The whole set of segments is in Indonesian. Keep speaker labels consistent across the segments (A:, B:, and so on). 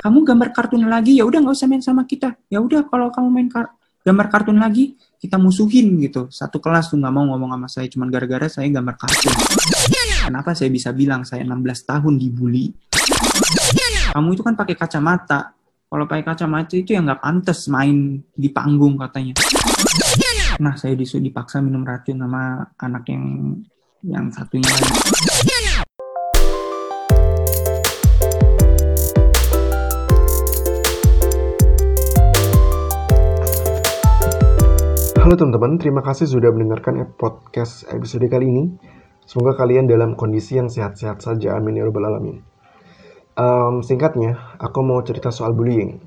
A: kamu gambar kartun lagi ya udah nggak usah main sama kita. Ya udah kalau kamu main kar gambar kartun lagi kita musuhin gitu. Satu kelas tuh nggak mau ngomong sama saya cuman gara-gara saya gambar kartun. Kenapa saya bisa bilang saya 16 tahun dibully? Kamu itu kan pakai kacamata. Kalau pakai kacamata itu ya nggak pantas main di panggung katanya. Nah saya disuruh dipaksa minum racun sama anak yang yang satunya lagi
B: Halo teman-teman, terima kasih sudah mendengarkan podcast episode kali ini. Semoga kalian dalam kondisi yang sehat-sehat saja, amin ya rabbal alamin. Um, singkatnya, aku mau cerita soal bullying.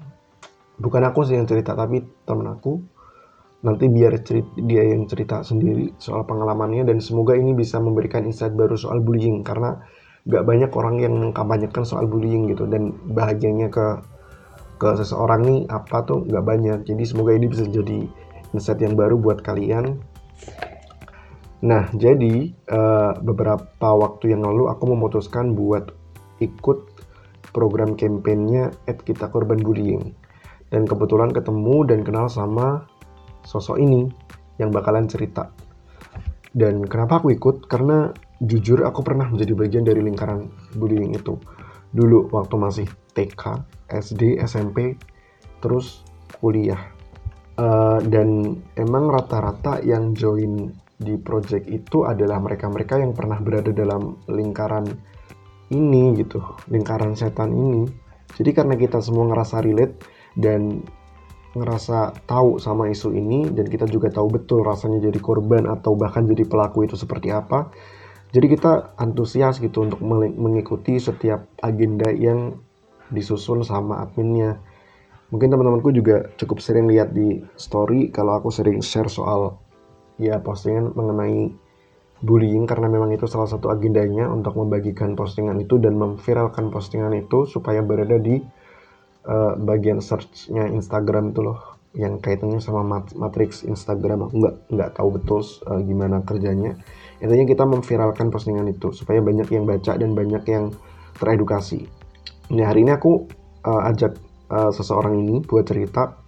B: Bukan aku sih yang cerita, tapi temen aku. Nanti biar cerita, dia yang cerita sendiri soal pengalamannya dan semoga ini bisa memberikan insight baru soal bullying karena gak banyak orang yang mengkampanyekan soal bullying gitu dan bahagianya ke ke seseorang nih apa tuh gak banyak. Jadi semoga ini bisa jadi insight yang baru buat kalian. Nah, jadi uh, beberapa waktu yang lalu aku memutuskan buat ikut program kampanyenya at kita korban bullying. Dan kebetulan ketemu dan kenal sama sosok ini yang bakalan cerita. Dan kenapa aku ikut? Karena jujur aku pernah menjadi bagian dari lingkaran bullying itu. Dulu waktu masih TK, SD, SMP, terus kuliah Uh, dan emang rata-rata yang join di project itu adalah mereka-mereka yang pernah berada dalam lingkaran ini gitu, lingkaran setan ini. Jadi karena kita semua ngerasa relate dan ngerasa tahu sama isu ini dan kita juga tahu betul rasanya jadi korban atau bahkan jadi pelaku itu seperti apa. Jadi kita antusias gitu untuk mengikuti setiap agenda yang disusun sama adminnya mungkin teman-temanku juga cukup sering lihat di story kalau aku sering share soal ya postingan mengenai bullying karena memang itu salah satu agendanya untuk membagikan postingan itu dan memviralkan postingan itu supaya berada di uh, bagian searchnya Instagram itu loh yang kaitannya sama mat matrix Instagram. Aku nggak nggak tahu betul uh, gimana kerjanya. Intinya kita memviralkan postingan itu supaya banyak yang baca dan banyak yang teredukasi. Nah hari ini aku uh, ajak uh, seseorang ini buat cerita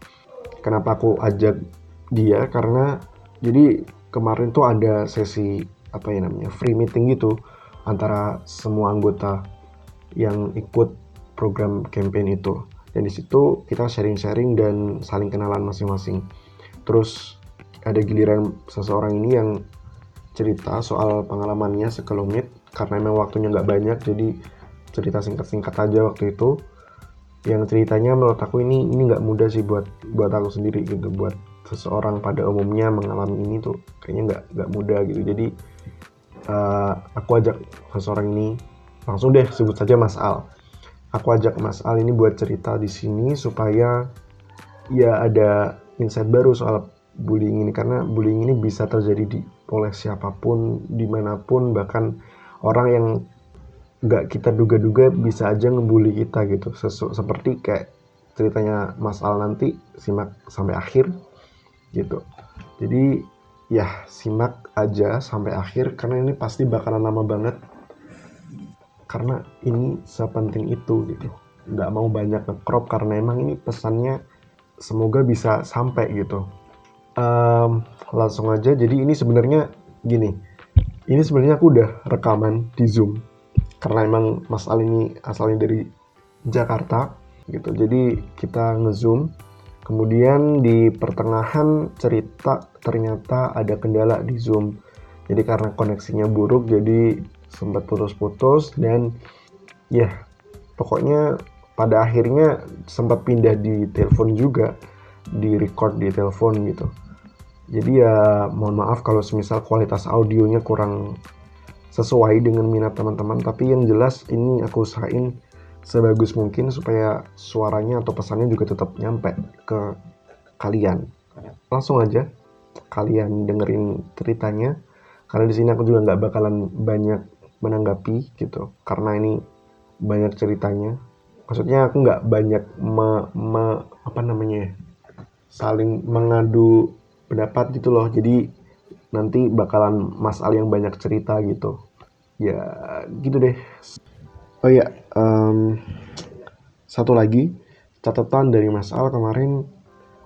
B: kenapa aku ajak dia karena jadi kemarin tuh ada sesi apa ya namanya free meeting gitu antara semua anggota yang ikut program campaign itu. Dan di situ kita sharing-sharing dan saling kenalan masing-masing. Terus ada giliran seseorang ini yang cerita soal pengalamannya sekelumit karena memang waktunya nggak banyak jadi cerita singkat-singkat aja waktu itu yang ceritanya menurut aku ini ini nggak mudah sih buat buat aku sendiri gitu. Buat seseorang pada umumnya mengalami ini tuh kayaknya nggak nggak mudah gitu. Jadi uh, aku ajak seseorang ini langsung deh sebut saja Mas Al. Aku ajak Mas Al ini buat cerita di sini supaya ya ada insight baru soal bullying ini. Karena bullying ini bisa terjadi di oleh siapa pun di mana pun bahkan orang yang nggak kita duga-duga bisa aja ngebully kita gitu. Sesu seperti kayak ceritanya Mas Al nanti simak sampai akhir gitu. Jadi ya simak aja sampai akhir karena ini pasti bakalan lama banget. Karena ini sepenting itu gitu. Nggak mau banyak nge-crop karena emang ini pesannya semoga bisa sampai gitu. Um, langsung aja. Jadi ini sebenarnya gini. Ini sebenarnya aku udah rekaman di zoom karena emang Mas Al ini asalnya dari Jakarta gitu. Jadi kita ngezoom. Kemudian di pertengahan cerita ternyata ada kendala di zoom. Jadi karena koneksinya buruk jadi sempat putus-putus dan ya pokoknya pada akhirnya sempat pindah di telepon juga di record di telepon gitu. Jadi ya mohon maaf kalau semisal kualitas audionya kurang sesuai dengan minat teman-teman. Tapi yang jelas ini aku usahain sebagus mungkin supaya suaranya atau pesannya juga tetap nyampe ke kalian. Langsung aja kalian dengerin ceritanya. Karena di sini aku juga nggak bakalan banyak menanggapi gitu. Karena ini banyak ceritanya. Maksudnya aku nggak banyak me, me, apa namanya ya, saling mengadu pendapat gitu loh. Jadi nanti bakalan Mas Al yang banyak cerita gitu ya gitu deh. Oh ya um, satu lagi catatan dari Mas Al kemarin.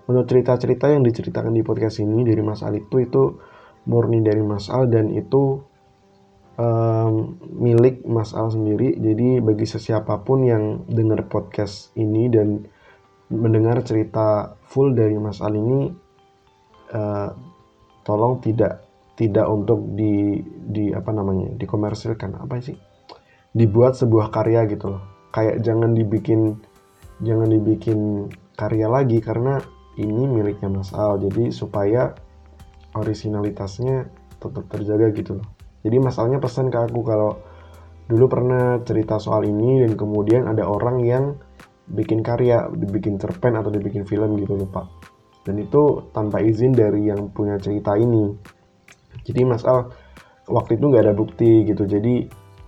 B: Menurut cerita-cerita yang diceritakan di podcast ini dari Mas Al itu itu murni dari Mas Al dan itu um, milik Mas Al sendiri. Jadi bagi sesiapapun yang dengar podcast ini dan mendengar cerita full dari Mas Al ini uh, tolong tidak tidak untuk di di apa namanya dikomersilkan. Apa sih? Dibuat sebuah karya gitu loh. Kayak jangan dibikin jangan dibikin karya lagi karena ini miliknya Mas Al. Jadi supaya originalitasnya tetap terjaga gitu loh. Jadi masalahnya pesan ke aku kalau dulu pernah cerita soal ini dan kemudian ada orang yang bikin karya dibikin cerpen atau dibikin film gitu loh Pak. Dan itu tanpa izin dari yang punya cerita ini jadi Mas Al waktu itu nggak ada bukti gitu. Jadi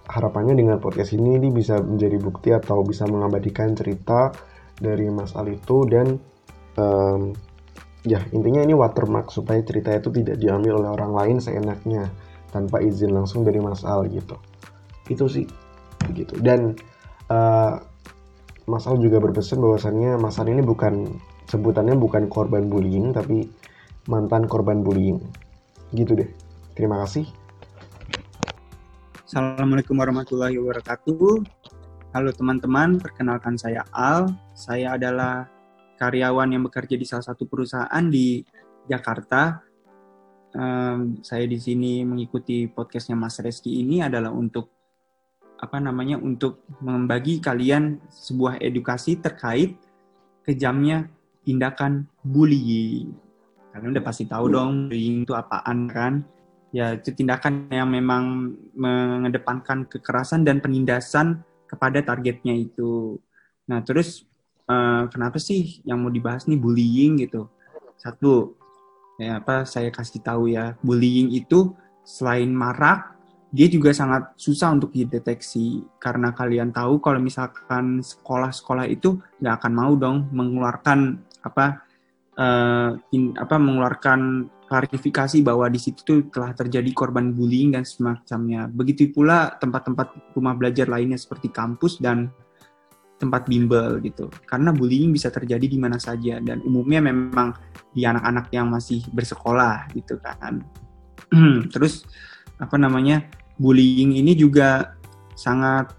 B: harapannya dengan podcast ini ini bisa menjadi bukti atau bisa mengabadikan cerita dari Mas Al itu dan um, ya intinya ini watermark supaya cerita itu tidak diambil oleh orang lain seenaknya tanpa izin langsung dari Mas Al gitu. Itu sih begitu. Dan uh, Mas Al juga berpesan bahwasannya Mas Al ini bukan sebutannya bukan korban bullying tapi mantan korban bullying. Gitu deh terima kasih
A: Assalamualaikum warahmatullahi wabarakatuh. Halo teman-teman, perkenalkan saya Al. Saya adalah karyawan yang bekerja di salah satu perusahaan di Jakarta. Um, saya di sini mengikuti podcastnya Mas Reski ini adalah untuk apa namanya untuk membagi kalian sebuah edukasi terkait kejamnya tindakan bullying. Kalian udah pasti tahu dong bullying itu apaan kan? Ya itu tindakan yang memang mengedepankan kekerasan dan penindasan kepada targetnya itu. Nah terus uh, kenapa sih yang mau dibahas nih bullying gitu? Satu, ya apa saya kasih tahu ya, bullying itu selain marak, dia juga sangat susah untuk dideteksi karena kalian tahu kalau misalkan sekolah-sekolah itu nggak akan mau dong mengeluarkan apa uh, in, apa mengeluarkan klarifikasi bahwa di situ telah terjadi korban bullying dan semacamnya. Begitu pula tempat-tempat rumah belajar lainnya seperti kampus dan tempat bimbel gitu. Karena bullying bisa terjadi di mana saja dan umumnya memang di anak-anak yang masih bersekolah gitu kan. Terus apa namanya? bullying ini juga sangat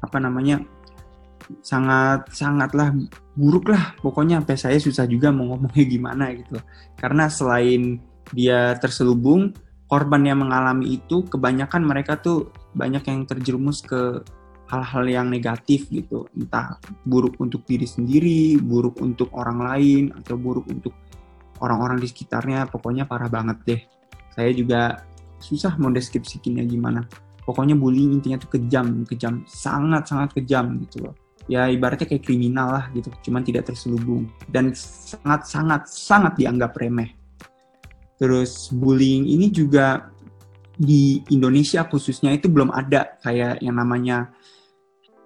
A: apa namanya? Sangat sangatlah buruk lah. Pokoknya sampai saya susah juga mau ngomongnya gimana gitu. Karena selain dia terselubung korban yang mengalami itu kebanyakan mereka tuh banyak yang terjerumus ke hal-hal yang negatif gitu. Entah buruk untuk diri sendiri buruk untuk orang lain atau buruk untuk orang-orang di sekitarnya. Pokoknya parah banget deh. Saya juga susah mau deskripsikinnya gimana. Pokoknya bullying intinya tuh kejam kejam sangat sangat kejam gitu loh ya ibaratnya kayak kriminal lah gitu, cuman tidak terselubung dan sangat sangat sangat dianggap remeh. Terus bullying ini juga di Indonesia khususnya itu belum ada kayak yang namanya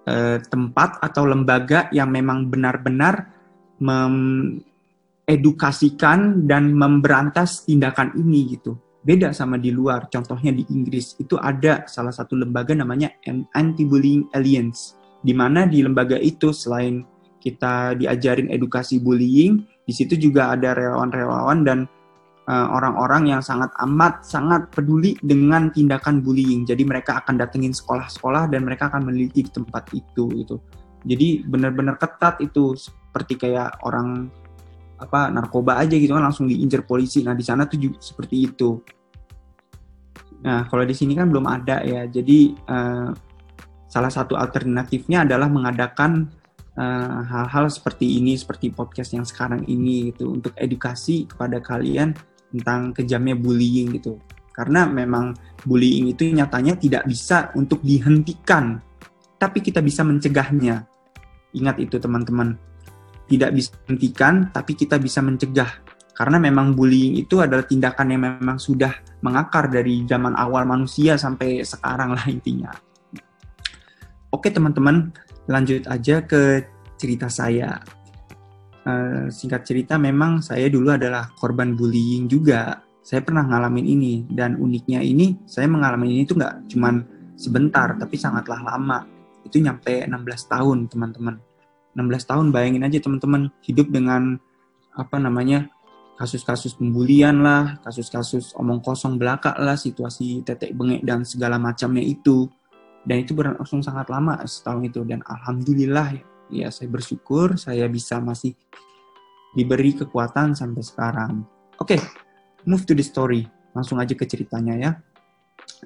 A: eh, tempat atau lembaga yang memang benar-benar mengedukasikan dan memberantas tindakan ini gitu. Beda sama di luar, contohnya di Inggris itu ada salah satu lembaga namanya Anti-Bullying Alliance di mana di lembaga itu selain kita diajarin edukasi bullying, di situ juga ada relawan-relawan dan eh, orang-orang uh, yang sangat amat sangat peduli dengan tindakan bullying. Jadi mereka akan datengin sekolah-sekolah dan mereka akan meneliti tempat itu gitu. Jadi benar-benar ketat itu seperti kayak orang apa narkoba aja gitu kan langsung diincar polisi. Nah di sana tuh juga seperti itu. Nah kalau di sini kan belum ada ya. Jadi uh, salah satu alternatifnya adalah mengadakan eh, hal-hal uh, seperti ini, seperti podcast yang sekarang ini gitu, untuk edukasi kepada kalian tentang kejamnya bullying gitu. Karena memang bullying itu nyatanya tidak bisa untuk dihentikan, tapi kita bisa mencegahnya. Ingat itu teman-teman, tidak bisa dihentikan, tapi kita bisa mencegah. Karena memang bullying itu adalah tindakan yang memang sudah mengakar dari zaman awal manusia sampai sekarang lah intinya. Oke teman-teman, lanjut aja ke cerita saya. Uh, singkat cerita, memang saya dulu adalah korban bullying juga. Saya pernah ngalamin ini dan uniknya ini saya mengalami ini tuh nggak cuman sebentar, tapi sangatlah lama. Itu nyampe 16 tahun teman-teman. 16 tahun bayangin aja teman-teman hidup dengan apa namanya kasus-kasus pembulian lah, kasus-kasus omong kosong belaka lah, situasi tetek bengek dan segala macamnya itu. Dan itu berlangsung sangat lama setahun itu dan alhamdulillah ya saya bersyukur saya bisa masih diberi kekuatan sampai sekarang. Oke, okay, move to the story. Langsung aja ke ceritanya ya.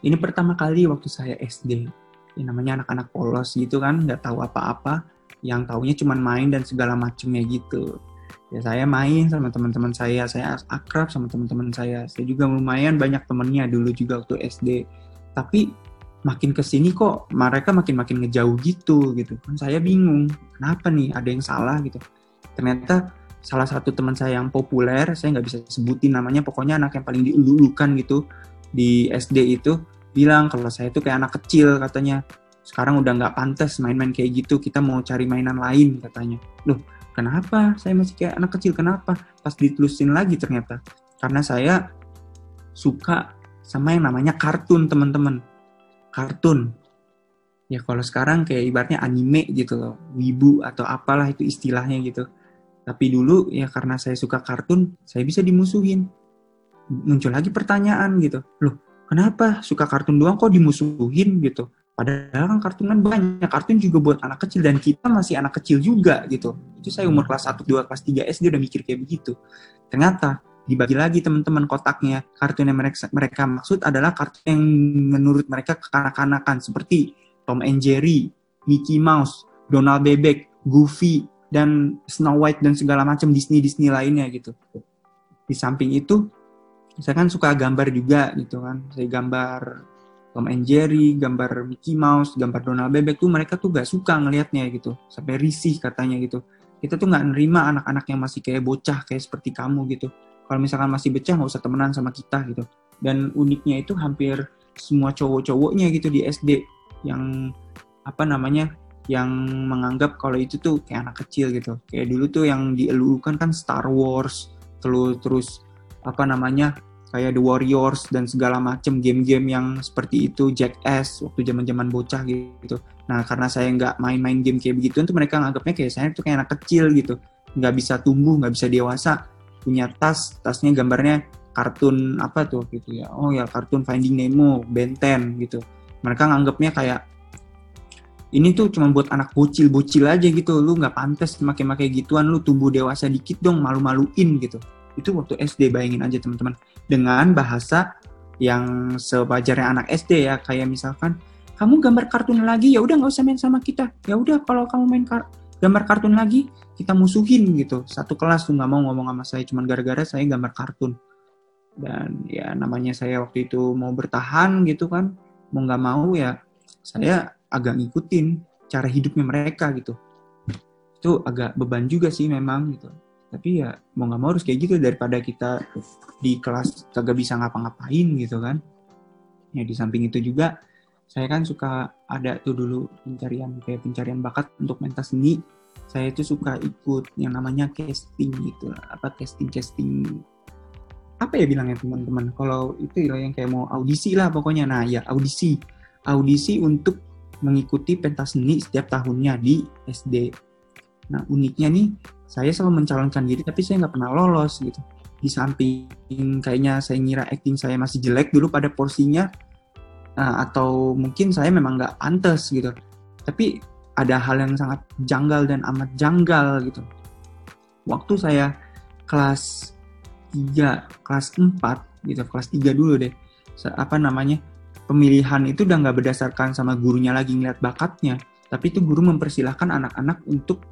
A: Ini pertama kali waktu saya SD. Ini namanya anak-anak polos gitu kan, nggak tahu apa-apa. Yang taunya cuma main dan segala macamnya gitu ya saya main sama teman-teman saya saya akrab sama teman-teman saya saya juga lumayan banyak temennya dulu juga waktu SD tapi makin ke sini kok mereka makin makin ngejauh gitu gitu kan saya bingung kenapa nih ada yang salah gitu ternyata salah satu teman saya yang populer saya nggak bisa sebutin namanya pokoknya anak yang paling dielulukan gitu di SD itu bilang kalau saya itu kayak anak kecil katanya sekarang udah nggak pantas main-main kayak gitu kita mau cari mainan lain katanya loh Kenapa saya masih kayak anak kecil? Kenapa? Pas ditelusin lagi ternyata. Karena saya suka sama yang namanya kartun, teman-teman. Kartun. Ya kalau sekarang kayak ibaratnya anime gitu loh. Wibu atau apalah itu istilahnya gitu. Tapi dulu ya karena saya suka kartun, saya bisa dimusuhin. Muncul lagi pertanyaan gitu. Loh, kenapa suka kartun doang kok dimusuhin gitu? Padahal kan kartun kan banyak, kartun juga buat anak kecil dan kita masih anak kecil juga gitu. Itu saya umur kelas 1, 2, kelas 3 SD udah mikir kayak begitu. Ternyata dibagi lagi teman-teman kotaknya. Kartun yang mereka, mereka maksud adalah kartun yang menurut mereka kekanak-kanakan seperti Tom and Jerry, Mickey Mouse, Donald Bebek, Goofy, dan Snow White dan segala macam Disney-Disney lainnya gitu. Di samping itu, saya kan suka gambar juga gitu kan. Saya gambar Tom and Jerry, gambar Mickey Mouse, gambar Donald Bebek tuh mereka tuh gak suka ngelihatnya gitu, sampai risih katanya gitu. Kita tuh nggak nerima anak-anak yang masih kayak bocah kayak seperti kamu gitu. Kalau misalkan masih bocah nggak usah temenan sama kita gitu. Dan uniknya itu hampir semua cowok-cowoknya gitu di SD yang apa namanya yang menganggap kalau itu tuh kayak anak kecil gitu. Kayak dulu tuh yang dielukan kan Star Wars, terus terus apa namanya kayak The Warriors dan segala macam game-game yang seperti itu Jackass waktu zaman-zaman bocah gitu. Nah karena saya nggak main-main game kayak begitu, tuh mereka nganggapnya kayak saya tuh kayak anak kecil gitu, nggak bisa tumbuh, nggak bisa dewasa, punya tas, tasnya gambarnya kartun apa tuh gitu ya, oh ya kartun Finding Nemo, Benten gitu. Mereka nganggapnya kayak ini tuh cuma buat anak bocil-bocil aja gitu, lu nggak pantas pakai-pakai gituan, lu tumbuh dewasa dikit dong, malu-maluin gitu. Itu waktu SD bayangin aja teman-teman. Dengan bahasa yang sewajarnya anak SD ya kayak misalkan kamu gambar kartun lagi ya udah nggak usah main sama kita. Ya udah kalau kamu main kar gambar kartun lagi kita musuhin gitu. Satu kelas tuh nggak mau ngomong sama saya cuman gara-gara saya gambar kartun. Dan ya namanya saya waktu itu mau bertahan gitu kan mau nggak mau ya saya agak ngikutin cara hidupnya mereka gitu. Itu agak beban juga sih memang gitu. Tapi ya mau nggak mau harus kayak gitu daripada kita di kelas kagak bisa ngapa-ngapain gitu kan. Ya di samping itu juga saya kan suka ada tuh dulu pencarian kayak pencarian bakat untuk mentas seni. Saya itu suka ikut yang namanya casting gitu apa casting casting apa ya bilangnya teman-teman? Kalau itu ya yang kayak mau audisi lah pokoknya. Nah ya audisi. Audisi untuk mengikuti pentas seni setiap tahunnya di SD nah uniknya nih saya selalu mencalonkan diri tapi saya nggak pernah lolos gitu. Di samping kayaknya saya ngira acting saya masih jelek dulu pada porsinya uh, atau mungkin saya memang nggak pantas gitu. Tapi ada hal yang sangat janggal dan amat janggal gitu. Waktu saya kelas 3 kelas 4 gitu kelas 3 dulu deh. Apa namanya pemilihan itu udah nggak berdasarkan sama gurunya lagi ngeliat bakatnya. Tapi itu guru mempersilahkan anak-anak untuk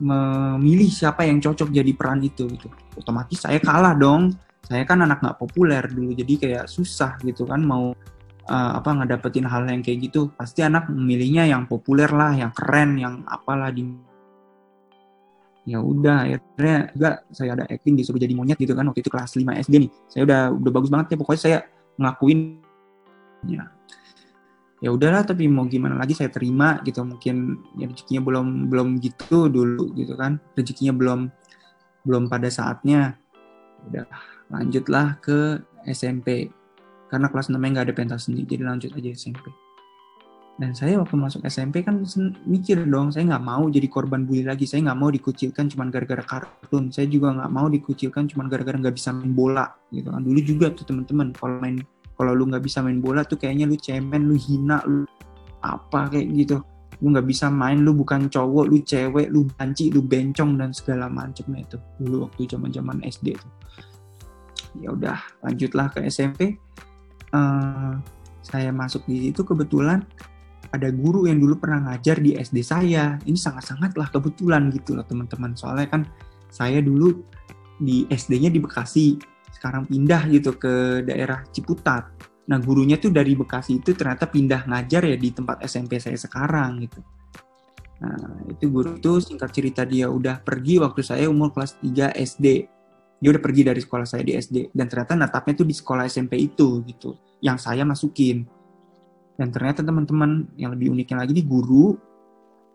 A: memilih siapa yang cocok jadi peran itu gitu. Otomatis saya kalah dong. Saya kan anak nggak populer dulu jadi kayak susah gitu kan mau uh, apa ngedapetin hal yang kayak gitu pasti anak memilihnya yang populer lah yang keren yang apalah di ya udah akhirnya juga saya ada acting disuruh jadi monyet gitu kan waktu itu kelas 5 SD nih. Saya udah udah bagus banget ya pokoknya saya ngelakuin. Ya. Ya udahlah tapi mau gimana lagi saya terima gitu mungkin ya rezekinya belum belum gitu dulu gitu kan. Rezekinya belum belum pada saatnya. Udah lanjutlah ke SMP karena kelas 6 nggak ada pentas seni jadi lanjut aja SMP dan saya waktu masuk SMP kan mikir dong saya nggak mau jadi korban bully lagi. Saya nggak mau dikucilkan cuma gara-gara kartun. Saya juga nggak mau dikucilkan cuma gara-gara nggak bisa main bola gitu kan. Dulu juga tuh teman-teman kalau main kalau lu nggak bisa main bola tuh kayaknya lu cemen lu hina lu apa kayak gitu. Lu nggak bisa main lu bukan cowok lu cewek lu banci lu bencong dan segala macam itu. Dulu waktu zaman zaman SD tuh. Ya udah lanjutlah ke SMP eh, saya masuk di situ kebetulan ada guru yang dulu pernah ngajar di SD saya. Ini sangat-sangatlah kebetulan gitu loh teman-teman. Soalnya kan saya dulu di SD-nya di Bekasi, sekarang pindah gitu ke daerah Ciputat. Nah gurunya tuh dari Bekasi itu ternyata pindah ngajar ya di tempat SMP saya sekarang gitu. Nah itu guru itu singkat cerita dia udah pergi waktu saya umur kelas 3 SD. Dia udah pergi dari sekolah saya di SD dan ternyata natapnya tuh di sekolah SMP itu gitu. Yang saya masukin. Dan ternyata teman-teman yang lebih uniknya lagi di guru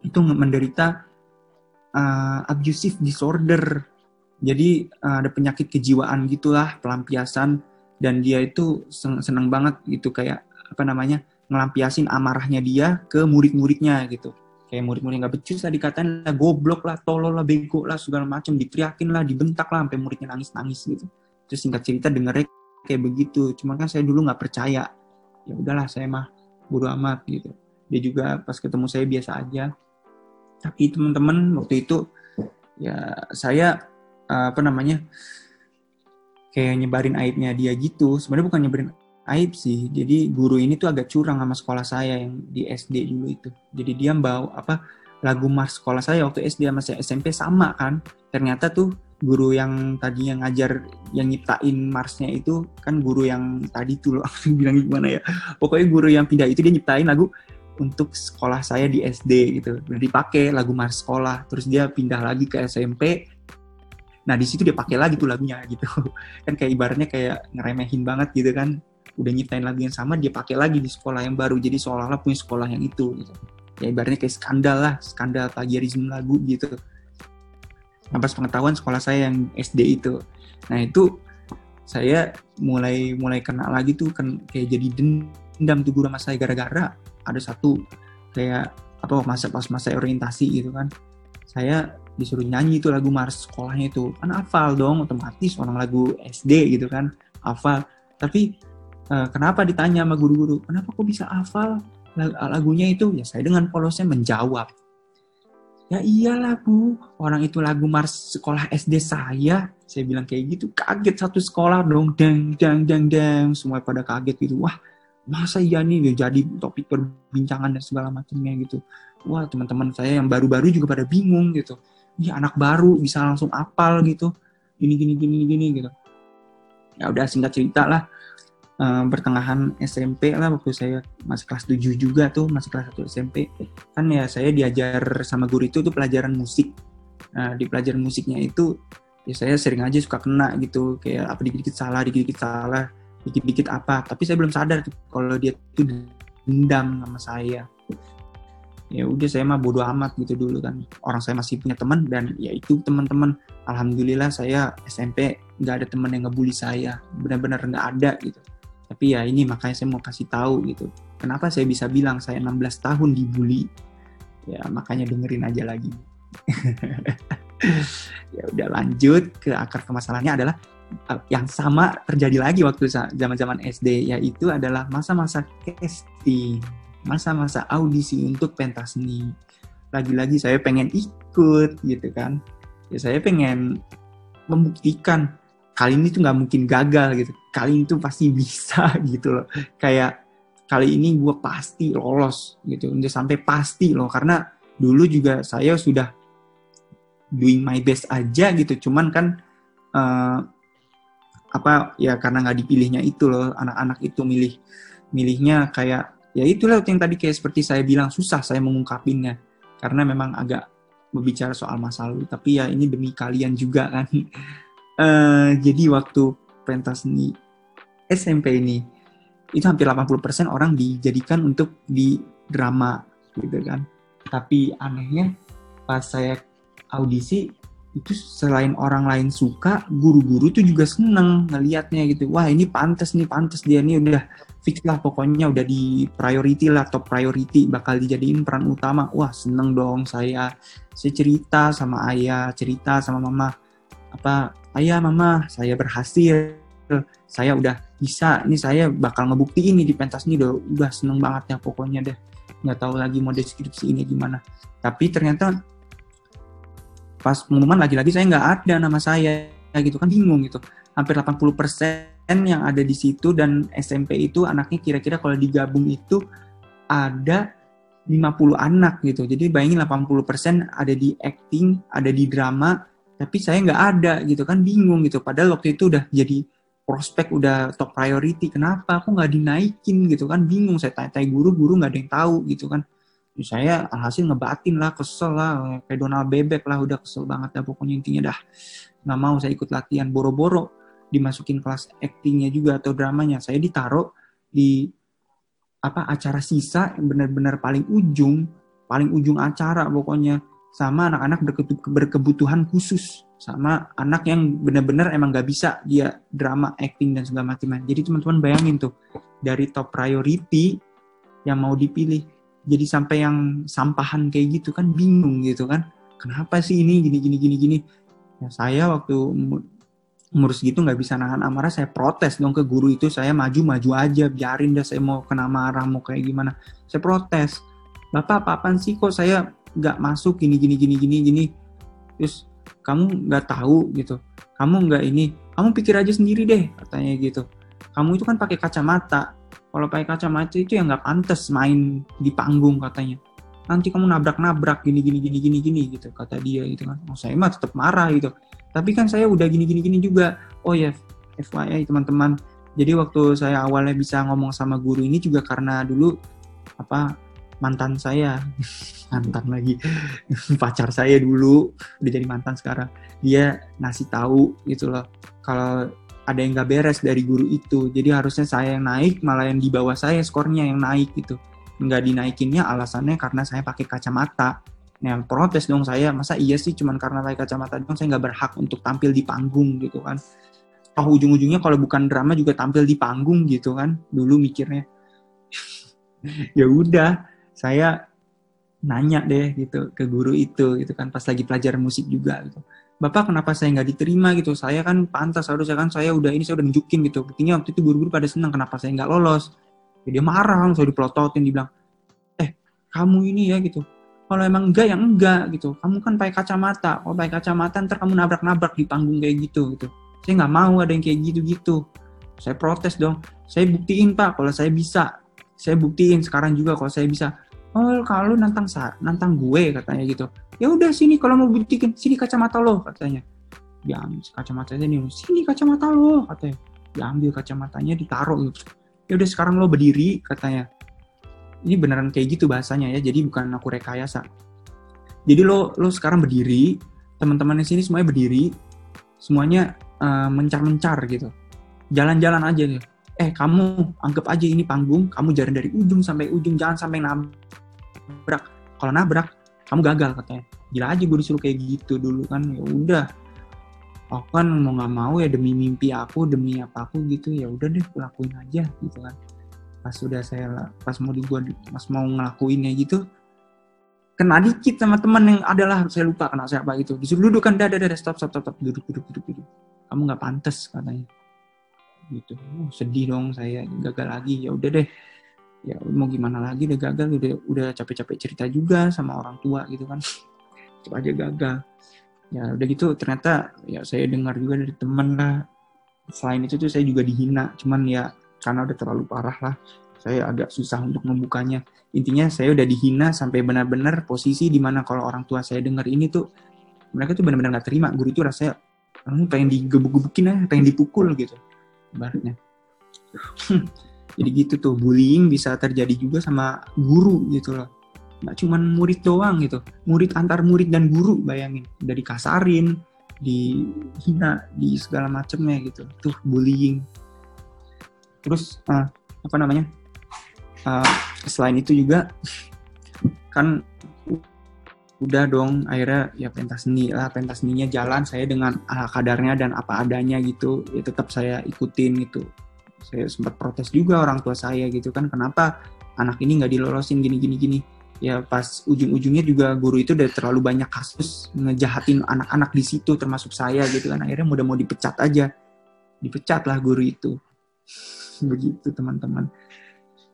A: itu menderita uh, abusive disorder. Jadi uh, ada penyakit kejiwaan gitulah, pelampiasan. Dan dia itu seneng banget gitu kayak apa namanya ngelampiasin amarahnya dia ke murid-muridnya gitu kayak murid-murid nggak becus lah dikatain lah goblok lah tolol lah bego lah segala macam diteriakin lah dibentak lah sampai muridnya nangis-nangis gitu. Terus singkat cerita dengernya kayak begitu. Cuma kan saya dulu nggak percaya. Ya udahlah saya mah bodo amat gitu. Dia juga pas ketemu saya biasa aja. Tapi teman-teman waktu itu ya saya apa namanya kayak nyebarin aibnya dia gitu. Sebenarnya bukan nyebarin aib sih. Jadi guru ini tuh agak curang sama sekolah saya yang di SD dulu itu. Jadi dia bawa apa lagu mars sekolah saya waktu SD sama SMP sama kan. Ternyata tuh guru yang tadinya ngajar yang nyiptain Marsnya itu kan guru yang tadi tuh loh bilang gimana ya. Pokoknya guru yang pindah itu dia nyiptain lagu untuk sekolah saya di SD gitu. Udah dipakai lagu Mars sekolah terus dia pindah lagi ke SMP nah di situ dia pakai lagi tuh lagunya gitu. Kan kayak ibaratnya kayak ngeremehin banget gitu kan udah nyiptain lagu yang sama dia pakai lagi di sekolah yang baru. Jadi seolah-olah punya sekolah yang itu gitu. Ya ibaratnya kayak skandal lah skandal plagiarisme lagu gitu. Pas pengetahuan sekolah saya yang SD itu. Nah itu saya mulai mulai kena lagi tuh kan kayak jadi dendam tuh guru sama saya. Gara-gara ada satu kayak apa masa pas masa orientasi gitu kan. Saya disuruh nyanyi itu lagu mars sekolahnya itu kan hafal dong otomatis orang lagu SD gitu kan hafal. Tapi uh, kenapa ditanya sama guru-guru kenapa kok bisa hafal lagunya itu ya saya dengan polosnya menjawab Ya iyalah bu, orang itu lagu Mars sekolah SD saya. Saya bilang kayak gitu, kaget satu sekolah dong, deng, deng, deng, deng. Semua pada kaget gitu. Wah, masa iya nih jadi topik perbincangan dan segala macamnya gitu. Wah, teman-teman saya yang baru-baru juga pada bingung gitu. Ini anak baru bisa langsung apal gitu. Gini, gini, gini, gini gitu. Ya udah singkat cerita lah uh, pertengahan SMP lah waktu saya masih kelas 7 juga tuh masih kelas 1 SMP kan ya saya diajar sama guru itu tuh pelajaran musik. Nah di pelajaran musiknya itu ya saya sering aja suka kena gitu kayak apa dikit-dikit salah dikit-dikit salah dikit-dikit apa. Tapi saya belum sadar tuh kalau dia tuh dendam sama saya. Ya udah saya mah bodoh amat gitu dulu kan. Orang saya masih punya teman dan ya itu teman-teman. Alhamdulillah saya SMP nggak ada teman yang ngebully saya. Benar-benar nggak ada gitu tapi ya ini makanya saya mau kasih tahu gitu. Kenapa saya bisa bilang saya 16 tahun dibully? Ya makanya dengerin aja lagi. Ya udah lanjut ke akar permasalahannya adalah eh, yang sama terjadi lagi waktu zaman-zaman SD yaitu adalah masa-masa casting masa-masa audisi untuk pentas seni. Lagi-lagi saya pengen ikut gitu kan. Ya saya pengen membuktikan kali ini tuh nggak mungkin gagal gitu. Kali ini tuh pasti bisa gitu loh. Kayak kali ini gue pasti lolos gitu. Udah sampai pasti loh. Karena dulu juga saya sudah doing my best aja gitu. Cuman kan uh, apa ya karena nggak dipilihnya itu loh. Anak-anak itu milih milihnya kayak ya itulah yang tadi kayak seperti saya bilang susah saya mengungkapinnya. Karena memang agak berbicara soal masa lalu. Tapi ya ini demi kalian juga kan Uh, jadi waktu pentas seni SMP ini itu hampir 80% orang dijadikan untuk di drama gitu kan. Tapi anehnya pas saya audisi itu selain orang lain suka guru-guru tuh juga seneng ngelihatnya gitu. Wah ini pantas nih pantas dia nih udah fix lah pokoknya udah di priority lah top priority bakal dijadiin peran utama. Wah seneng dong saya. Saya cerita sama ayah cerita sama mama apa ayah mama saya berhasil. Saya udah bisa. Ini saya bakal ngebuktiin nih di pentas ini udah udah seneng banget ya pokoknya deh. Nggak tahu lagi mau deskripsi ini gimana. Tapi ternyata pas pengumuman lagi-lagi saya nggak ada nama saya gitu kan. Bingung gitu. Hampir 80% yang ada di situ dan SMP itu anaknya kira-kira kalau digabung itu ada 50 anak gitu. Jadi bayangin 80% ada di acting ada di drama tapi saya nggak ada gitu kan bingung gitu. Padahal waktu itu udah jadi prospek udah top priority. Kenapa? Aku nggak dinaikin gitu kan? Bingung. Saya tanya-tanya guru guru nggak ada yang tahu gitu kan. Saya alhasil ngebatin lah kesel lah. Kayak Donald Bebek lah udah kesel banget ya pokoknya. Intinya dah nggak mau saya ikut latihan. Boro-boro dimasukin kelas actingnya juga atau dramanya. Saya ditaruh di apa acara sisa yang benar-benar paling ujung paling ujung acara pokoknya sama anak-anak berkebutuhan khusus. Sama anak yang benar-benar emang gak bisa dia drama acting dan segala macam. Jadi teman-teman bayangin tuh dari top priority yang mau dipilih jadi sampai yang sampahan kayak gitu kan bingung gitu kan. Kenapa sih ini gini gini gini gini? Ya saya waktu umur segitu nggak bisa nahan amarah saya protes dong ke guru itu saya maju maju aja biarin dah saya mau kena marah mau kayak gimana. Saya protes. Bapak apa apaan sih kok saya nggak masuk gini gini gini gini gini. Terus kamu nggak tahu gitu. Kamu nggak ini kamu pikir aja sendiri deh katanya gitu. Kamu itu kan pakai kacamata. Kalau pakai kacamata itu ya nggak pantas main di panggung katanya. Nanti kamu nabrak-nabrak gini gini gini gini gini gitu kata dia gitu kan. Oh, saya mah tetap marah gitu. Tapi kan saya udah gini gini gini juga. Oh ya FYI teman-teman. Jadi waktu saya awalnya bisa ngomong sama guru ini juga karena dulu apa mantan saya mantan lagi. Pacar saya dulu udah jadi mantan sekarang. Dia ngasih tahu gitu loh kalau ada yang gak beres dari guru itu. Jadi harusnya saya yang naik malah yang di bawah saya skornya yang naik gitu. Nggak dinaikinnya alasannya karena saya pakai kacamata. Nah protes dong saya masa iya sih cuman karena pakai kacamata dong saya nggak berhak untuk tampil di panggung gitu kan. Oh ujung-ujungnya kalau bukan drama juga tampil di panggung gitu kan dulu mikirnya. Ya udah saya nanya deh gitu ke guru itu gitu kan pas lagi pelajaran musik juga gitu Bapak kenapa saya nggak diterima gitu? Saya kan pantas harusnya kan saya udah ini saya udah nunjukin gitu. Buktinya waktu itu guru-guru pada senang kenapa saya nggak lolos. Ya, dia marah langsung dipelototin dibilang, eh kamu ini ya gitu. Kalau emang enggak yang enggak gitu. Kamu kan pakai kacamata. Kalau pakai kacamata ntar kamu nabrak-nabrak di panggung kayak gitu gitu. Saya nggak mau ada yang kayak gitu-gitu. Saya protes dong. Saya buktiin pak kalau saya bisa. Saya buktiin sekarang juga kalau saya bisa. Oh kalau nantang nantang gue katanya gitu. Ya udah sini kalau mau buktikan sini kacamata lo katanya. Diambil kacamatanya nih sini kacamata lo katanya. Diambil kacamatanya ditaruh. Gitu ya udah sekarang lo berdiri katanya. Ini beneran kayak gitu bahasanya ya jadi bukan aku rekayasa. Jadi lo lo sekarang berdiri teman-teman di sini semuanya berdiri semuanya uh, mencar-mencar gitu. Jalan-jalan aja nih eh kamu anggap aja ini panggung kamu jalan dari ujung sampai ujung jangan sampai nabrak kalau nabrak kamu gagal katanya. Gila aja gue disuruh kayak gitu dulu kan. Ya udah. Aku kan mau nggak mau ya demi mimpi aku demi apa aku gitu ya udah deh aku lakuin aja gitu kan. Pas sudah saya pas mau di gua pas mau ngelakuinnya gitu kena dikit sama teman yang adalah saya lupa kena siapa gitu. Disuruh duduk kan dah dah stop stop stop, stop. duduk duduk duduk duduk. Kamu nggak pantas katanya. Gitu. Oh, sedih dong saya gagal lagi. Ya udah deh ya mau gimana lagi udah gagal udah udah capek-capek cerita juga sama orang tua gitu kan. Coba aja gagal. Ya udah gitu ternyata ya saya dengar juga dari temen lah. Selain itu tuh saya juga dihina cuman ya karena udah terlalu parah lah. Saya agak susah untuk membukanya. Intinya saya udah dihina sampai benar-benar posisi di mana kalau orang tua saya dengar ini tuh mereka tuh benar-benar nggak terima. Guru itu rasanya pengen digebuk-gebukin aja pengen dipukul gitu ibaratnya jadi gitu tuh bullying bisa terjadi juga sama guru gitu loh. Nggak cuman murid doang gitu. Murid antar murid dan guru bayangin. Dari kasarin di hina di segala macamnya gitu. Tuh bullying. Terus uh, apa namanya? Uh, selain itu juga kan udah dong akhirnya ya pentas seni lah pentas seninya jalan saya dengan ala kadarnya dan apa adanya gitu. Ya tetap saya ikutin gitu saya sempat protes juga orang tua saya gitu kan kenapa anak ini nggak dilolosin gini gini gini. Ya pas ujung-ujungnya juga guru itu udah terlalu banyak kasus ngejahatin anak-anak di situ termasuk saya gitu kan. Akhirnya mudah mau dipecat aja. Dipecat lah guru itu. Begitu teman-teman.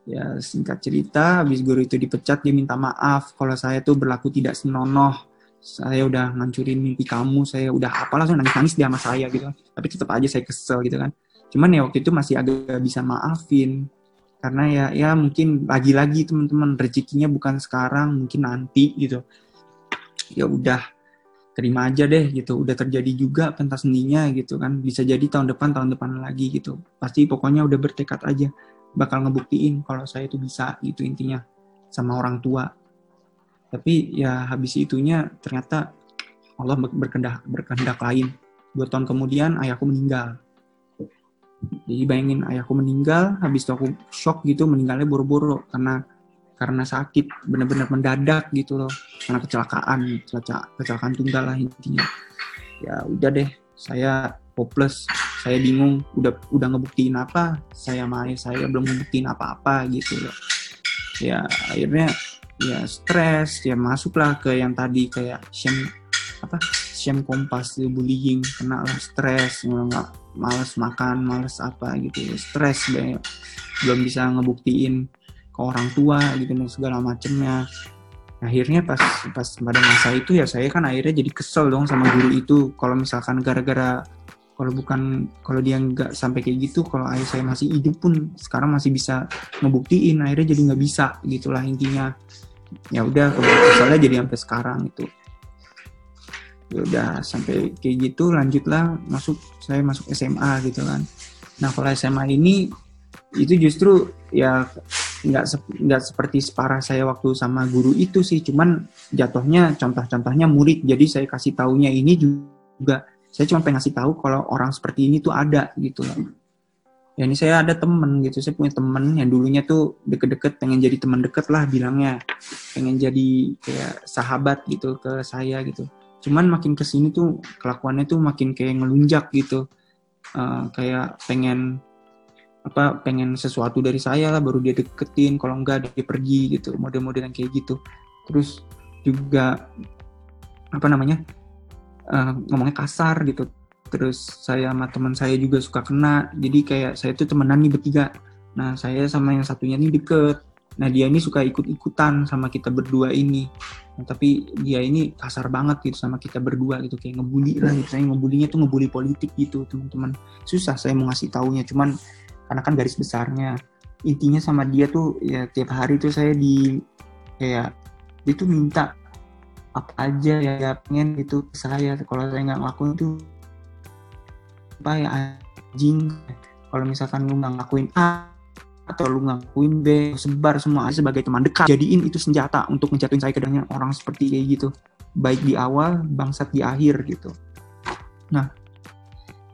A: Ya singkat cerita habis guru itu dipecat dia minta maaf. Kalau saya tuh berlaku tidak senonoh. Saya udah ngancurin mimpi kamu saya udah apa langsung nangis nangis dia sama saya gitu tapi tetap aja saya kesel gitu kan cuman ya waktu itu masih agak bisa maafin. Karena ya ya mungkin lagi-lagi teman-teman rezekinya bukan sekarang mungkin nanti gitu. Ya udah terima aja deh gitu. Udah terjadi juga pentas seninya gitu kan. Bisa jadi tahun depan tahun depan lagi gitu. Pasti pokoknya udah bertekad aja bakal ngebuktiin kalau saya itu bisa gitu intinya sama orang tua. Tapi ya habis itunya ternyata Allah berkehendak berkehendak lain. Dua tahun kemudian ayahku meninggal jadi bayangin ayahku meninggal habis itu aku shock gitu meninggalnya buru-buru karena karena sakit benar-benar mendadak gitu loh. Karena kecelakaan kecelakaan tunggal lah intinya. Ya udah deh saya hopeless saya bingung udah udah ngebuktiin apa saya main saya belum ngebuktiin apa-apa gitu loh. Ya akhirnya ya stres ya masuklah ke yang tadi kayak shame apa? Shame kompas bullying kena lah stres nggak males makan males apa gitu. Stres deh belum bisa ngebuktiin ke orang tua gitu dan segala macemnya. Akhirnya pas pas pada masa itu ya saya kan akhirnya jadi kesel dong sama guru itu. Kalau misalkan gara-gara kalau bukan kalau dia nggak sampai kayak gitu kalau ayah saya masih hidup pun sekarang masih bisa ngebuktiin akhirnya jadi nggak bisa gitulah intinya. Ya udah kebetulan jadi sampai sekarang itu ya udah sampai kayak gitu lanjutlah masuk saya masuk SMA gitu kan. Nah kalau SMA ini itu justru ya nggak nggak seperti separah saya waktu sama guru itu sih. Cuman jatuhnya contoh-contohnya murid. Jadi saya kasih taunya ini juga saya cuma pengen ngasih tahu kalau orang seperti ini tuh ada gitu loh. Ya ini saya ada temen gitu saya punya temen yang dulunya tuh deket-deket pengen jadi teman deket lah bilangnya. Pengen jadi kayak sahabat gitu ke saya gitu cuman makin ke sini tuh kelakuannya tuh makin kayak ngelunjak gitu. Uh, kayak pengen apa pengen sesuatu dari saya lah baru dia deketin. Kalau enggak dia pergi gitu. Model-modelan kayak gitu. Terus juga apa namanya uh, ngomongnya kasar gitu. Terus saya sama teman saya juga suka kena. Jadi kayak saya tuh temenan nih bertiga. Nah saya sama yang satunya nih deket nah dia ini suka ikut-ikutan sama kita berdua ini. Nah, tapi dia ini kasar banget gitu sama kita berdua gitu kayak ngebully lah gitu. Saya ngebulinya tuh ngebully politik gitu teman-teman. Susah saya mau ngasih taunya cuman karena kan garis besarnya. Intinya sama dia tuh ya tiap hari tuh saya di kayak dia tuh minta apa aja ya, pengen itu saya. Kalau saya nggak ngelakuin itu apa ya anjing. Kalau misalkan lu nggak ngelakuin A atau lu ngakuin B sebar semua sebagai teman dekat. Jadiin itu senjata untuk menjatuhin saya ke orang seperti kayak gitu. Baik di awal bangsat di akhir gitu. Nah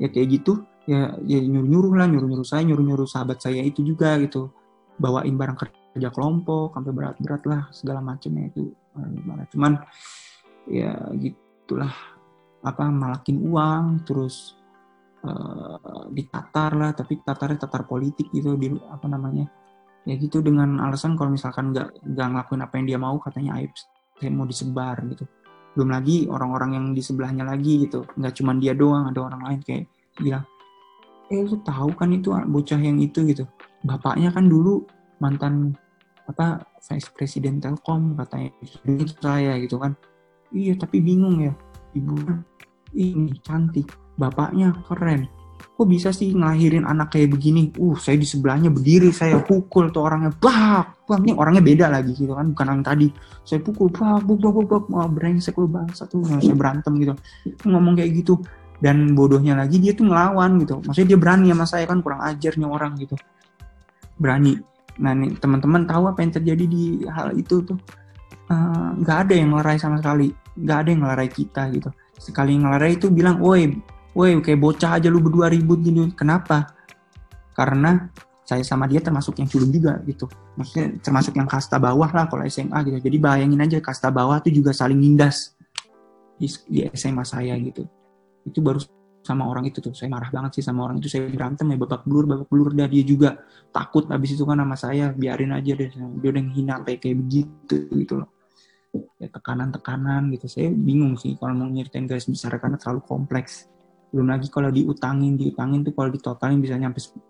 A: ya kayak gitu. Ya ya nyuruh nyuruh lah nyuruh nyuruh saya nyuruh nyuruh sahabat saya itu juga gitu. Bawain barang kerja kelompok sampai berat berat lah segala macamnya itu. Gimana. Cuman ya gitulah. Apa malakin uang terus uh, ditatar lah tapi tatarnya tatar politik gitu di apa namanya. Ya gitu dengan alasan kalau misalkan nggak nggak ngelakuin apa yang dia mau katanya aib mau disebar gitu. Belum lagi orang-orang yang di sebelahnya lagi gitu nggak cuma dia doang ada orang lain kayak bilang eh lu tahu kan itu bocah yang itu gitu. Bapaknya kan dulu mantan apa vice presiden Telkom katanya saya gitu kan. Iya tapi bingung ya. Ibu ini cantik bapaknya keren. Kok bisa sih ngelahirin anak kayak begini? Uh saya di sebelahnya berdiri saya pukul tuh orangnya. Bak bak ini orangnya beda lagi gitu kan bukan yang tadi. Saya pukul bak bak bak bak mau brengsek lu bangsa tuh. Saya berantem gitu. Ngomong kayak gitu. Dan bodohnya lagi dia tuh ngelawan gitu. Maksudnya dia berani sama saya kan kurang ajarnya orang gitu. Berani. Nah nih teman-teman tahu apa yang terjadi di hal itu tuh? Eh, nggak uh, ada yang ngelarai sama sekali, nggak ada yang ngelarai kita gitu. Sekali ngelarai itu bilang, woi, woi kayak bocah aja lu berdua ribut gitu. Kenapa? Karena saya sama dia termasuk yang culun juga gitu. Maksudnya termasuk yang kasta bawah lah kalau SMA gitu. Jadi bayangin aja kasta bawah tuh juga saling nindas di, di SMA saya gitu. Itu baru sama orang itu tuh. Saya marah banget sih sama orang itu. Saya berantem ya babak belur babak belur. Dah dia juga takut habis itu kan sama saya. Biarin aja deh dia udah sampai kayak begitu gitu loh. Ya tekanan-tekanan gitu. Saya bingung sih kalau mau nyeritain garis besar karena terlalu kompleks belum lagi kalau diutangin diutangin tuh kalau ditotalin bisa nyampe 10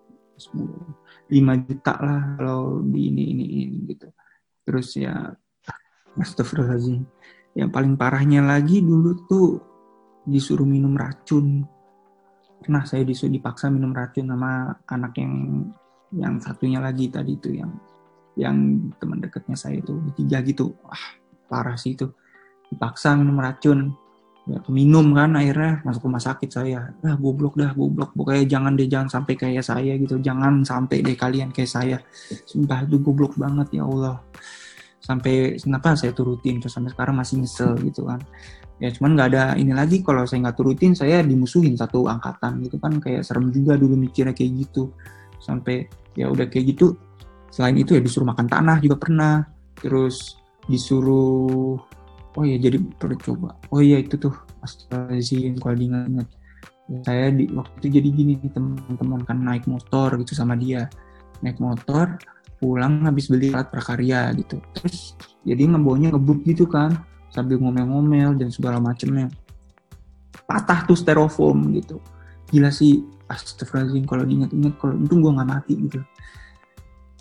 A: 5 juta lah kalau di ini ini, ini gitu. Terus ya Astagfirullahaladzim. Yang paling parahnya lagi dulu tuh disuruh minum racun. Pernah saya disuruh dipaksa minum racun sama anak yang yang satunya lagi tadi itu yang yang teman dekatnya saya itu tiga gitu. Wah parah sih itu. Dipaksa minum racun minum kan akhirnya masuk rumah sakit saya. Dah goblok dah goblok. Pokoknya jangan deh jangan sampai kayak saya gitu. Jangan sampai deh kalian kayak saya. Sumpah itu goblok banget ya Allah. Sampai kenapa saya turutin terus sampai sekarang masih nyesel gitu kan. Ya cuman nggak ada ini lagi kalau saya nggak turutin saya dimusuhin satu angkatan gitu kan. Kayak serem juga dulu mikirnya kayak gitu. Sampai ya udah kayak gitu selain itu ya disuruh makan tanah juga pernah. Terus disuruh oh ya jadi percoba oh iya itu tuh astagfirullahaladzim kalau diingat-ingat. Saya di waktu itu jadi gini teman-teman kan naik motor gitu sama dia. Naik motor pulang habis beli alat prakarya gitu. Terus jadi ngebawanya ngebut gitu kan sambil ngomel-ngomel dan segala macemnya. Patah tuh styrofoam gitu. Gila sih astagfirullahaladzim kalau diingat-ingat kalau itu gue nggak mati gitu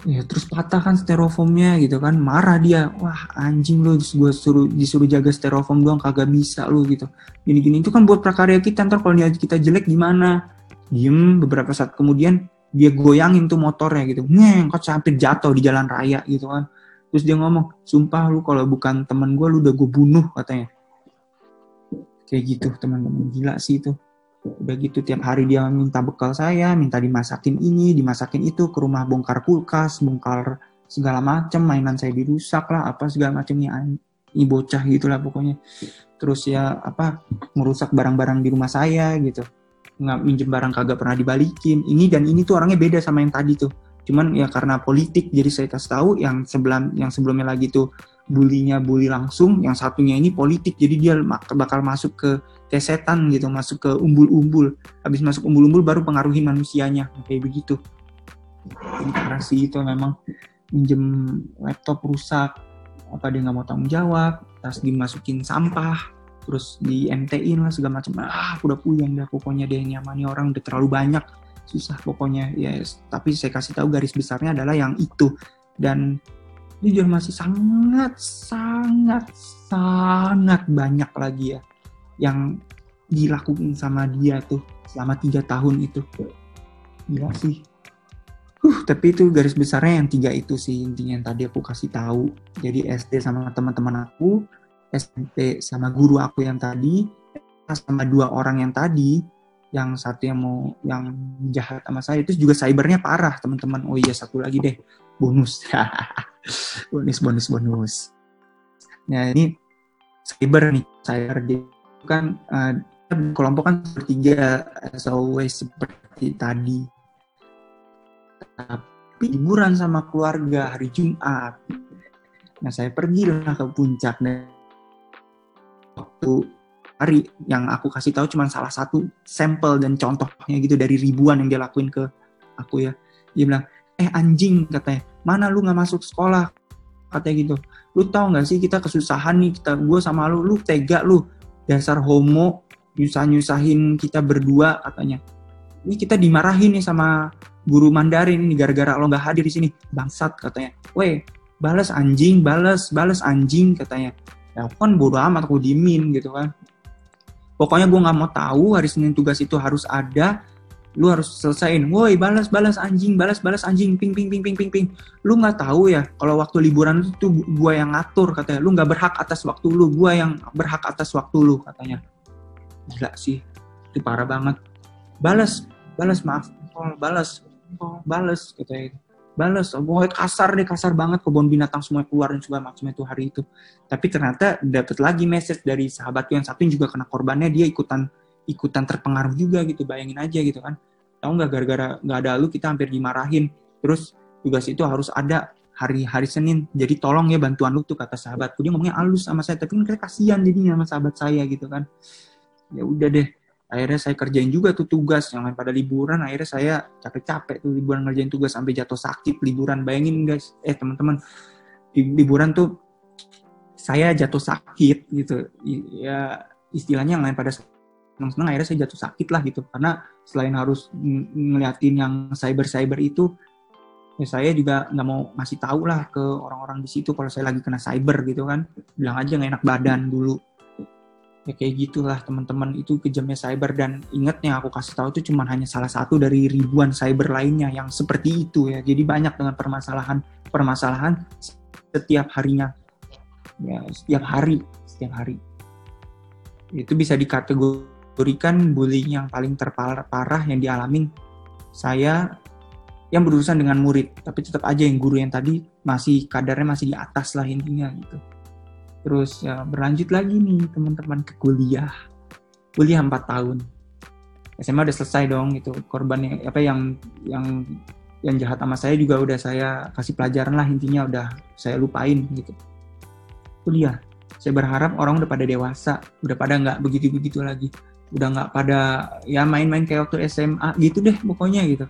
A: ya terus patah kan styrofoamnya gitu kan. Marah dia. Wah anjing lu gue suruh disuruh jaga styrofoam doang kagak bisa lu gitu. Gini-gini. Itu kan buat prakarya kita. Ntar kalau kita jelek gimana? Diem beberapa saat kemudian dia goyangin tuh motornya gitu. Neng kok sampai jatuh di jalan raya gitu kan. Terus dia ngomong sumpah lu kalau bukan teman gue lu udah gue bunuh katanya. Kayak gitu teman-teman. Gila sih itu udah gitu tiap hari dia minta bekal saya minta dimasakin ini dimasakin itu ke rumah bongkar kulkas bongkar segala macam mainan saya dirusak lah apa segala macamnya ini bocah gitulah pokoknya. Terus ya apa merusak barang-barang di rumah saya gitu. Nggak minjem barang kagak pernah dibalikin. Ini dan ini tuh orangnya beda sama yang tadi tuh. Cuman ya karena politik jadi saya kasih tahu yang sebelum yang sebelumnya lagi tuh bulinya bully langsung yang satunya ini politik jadi dia bakal masuk ke kesetan gitu masuk ke umbul-umbul. Habis masuk umbul-umbul baru pengaruhi manusianya kayak begitu. Sih itu memang minjem laptop rusak apa dia nggak mau tanggung jawab tas dimasukin sampah terus di MT-in lah segala macam. Ah udah puyeng dah pokoknya dia nyamani orang udah terlalu banyak. Susah pokoknya ya tapi saya kasih tahu garis besarnya adalah yang itu. Dan jujur masih sangat sangat sangat banyak lagi ya yang dilakukan sama dia tuh selama tiga tahun itu. Gila sih. Uh tapi itu garis besarnya yang tiga itu sih intinya yang tadi aku kasih tahu. Jadi SD sama teman-teman aku SMP sama guru aku yang tadi sama dua orang yang tadi yang satu yang mau yang jahat sama saya itu juga cybernya parah teman-teman. Oh iya satu lagi deh bonus. Bonus bonus bonus. Nah ini cyber nih. Cyber dia kan uh, kelompok kan bertiga as always seperti tadi. Tapi liburan sama keluarga hari Jumat. Nah saya pergi lah ke puncak. Dan waktu hari yang aku kasih tahu cuma salah satu sampel dan contohnya gitu dari ribuan yang dia lakuin ke aku ya. Dia bilang eh anjing katanya. Mana lu nggak masuk sekolah? Katanya gitu. Lu tahu nggak sih kita kesusahan nih kita gue sama lu lu tega lu. Dasar homo nyusah nyusahin kita berdua katanya. Ini kita dimarahin nih sama guru Mandarin ini gara-gara lo nggak hadir di sini. Bangsat katanya. Weh balas anjing balas balas anjing katanya. Ya aku kan bodo amat aku dimin gitu kan. Pokoknya gue nggak mau tahu hari Senin tugas itu harus ada lu harus selesaiin woi balas balas anjing balas balas anjing ping ping ping ping ping ping. Lu nggak tahu ya kalau waktu liburan itu gue yang ngatur katanya. Lu nggak berhak atas waktu lu gue yang berhak atas waktu lu katanya. Gila sih itu parah banget. Balas balas maaf oh, balas oh, balas katanya. Balas oh, kasar deh kasar banget kebun binatang semua keluar dan segala macam itu hari itu. Tapi ternyata dapat lagi message dari sahabatku yang satu yang juga kena korbannya dia ikutan ikutan terpengaruh juga gitu bayangin aja gitu kan tahu nggak gara-gara nggak ada lu kita hampir dimarahin.
C: Terus tugas itu harus ada hari hari Senin. Jadi tolong ya bantuan lu tuh kata sahabatku. Dia ngomongnya halus sama saya tapi kan kasihan jadinya sama sahabat saya gitu kan. Ya udah deh akhirnya saya kerjain juga tuh tugas. Yang lain pada liburan akhirnya saya capek-capek tuh liburan ngerjain tugas sampai jatuh sakit liburan. Bayangin guys eh teman-teman liburan tuh saya jatuh sakit gitu. Ya istilahnya yang lain pada senang-senang akhirnya saya jatuh sakit lah gitu. Karena selain harus ngeliatin yang cyber cyber itu ya saya juga nggak mau ngasih tahu lah ke orang-orang di situ kalau saya lagi kena cyber gitu kan. Bilang aja nggak enak badan dulu. Ya kayak gitulah teman-teman itu kejamnya cyber. Dan ingat yang aku kasih tahu itu cuma hanya salah satu dari ribuan cyber lainnya yang seperti itu ya. Jadi banyak dengan permasalahan permasalahan setiap harinya. Ya setiap hari setiap hari. Itu bisa dikategorikan bullying yang paling terparah yang dialamin saya yang berurusan dengan murid tapi tetap aja yang guru yang tadi masih kadarnya masih di atas lah intinya gitu. Terus ya berlanjut lagi nih teman-teman ke kuliah. Kuliah 4 tahun. SMA udah selesai dong itu korban apa yang yang yang jahat sama saya juga udah saya kasih pelajaran lah intinya udah saya lupain gitu. Kuliah. Saya berharap orang udah pada dewasa udah pada nggak begitu begitu lagi udah nggak pada ya main-main kayak waktu SMA gitu deh pokoknya gitu.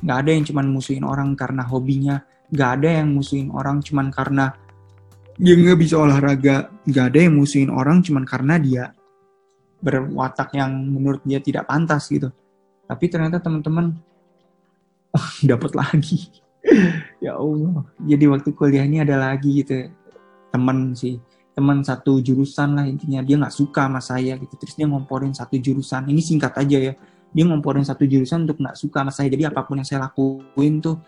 C: Nggak ada yang cuman musuhin orang karena hobinya nggak ada yang musuhin orang cuman karena dia nggak bisa olahraga nggak ada yang musuhin orang cuman karena dia berwatak yang menurut dia tidak pantas gitu. Tapi ternyata teman-teman oh, dapat lagi. Ya Allah jadi waktu kuliah ini ada lagi gitu teman sih teman satu jurusan lah intinya. Dia nggak suka sama saya gitu. Terus dia ngomporin satu jurusan. Ini singkat aja ya. Dia ngomporin satu jurusan untuk nggak suka sama saya. Jadi apa pun yang saya lakuin tuh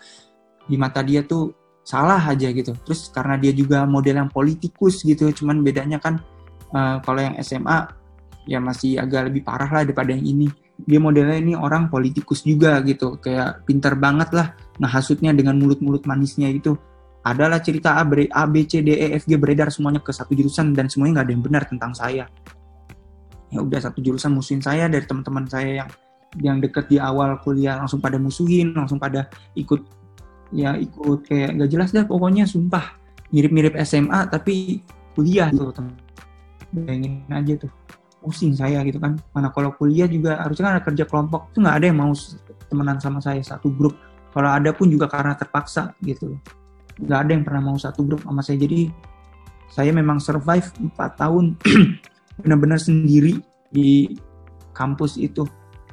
C: di mata dia tuh salah aja gitu. Terus karena dia juga model yang politikus gitu. Cuman bedanya kan uh, kalau yang SMA ya masih agak lebih parah lah daripada yang ini. Dia modelnya ini orang politikus juga gitu. Kayak pinter banget lah ngehasutnya dengan mulut-mulut manisnya itu adalah cerita A, A, B, C, D, E, F, G beredar semuanya ke satu jurusan dan semuanya nggak ada yang benar tentang saya. Ya udah satu jurusan musuhin saya dari teman-teman saya yang yang deket di awal kuliah langsung pada musuhin, langsung pada ikut ya ikut kayak gak jelas dah pokoknya sumpah. Mirip-mirip SMA tapi kuliah tuh teman bayangin aja tuh. Pusing saya gitu kan. Mana kalau kuliah juga harusnya kan ada kerja kelompok tuh nggak ada yang mau temenan sama saya satu grup. Kalau ada pun juga karena terpaksa gitu nggak ada yang pernah mau satu grup sama saya. Jadi saya memang survive 4 tahun benar-benar sendiri di kampus itu.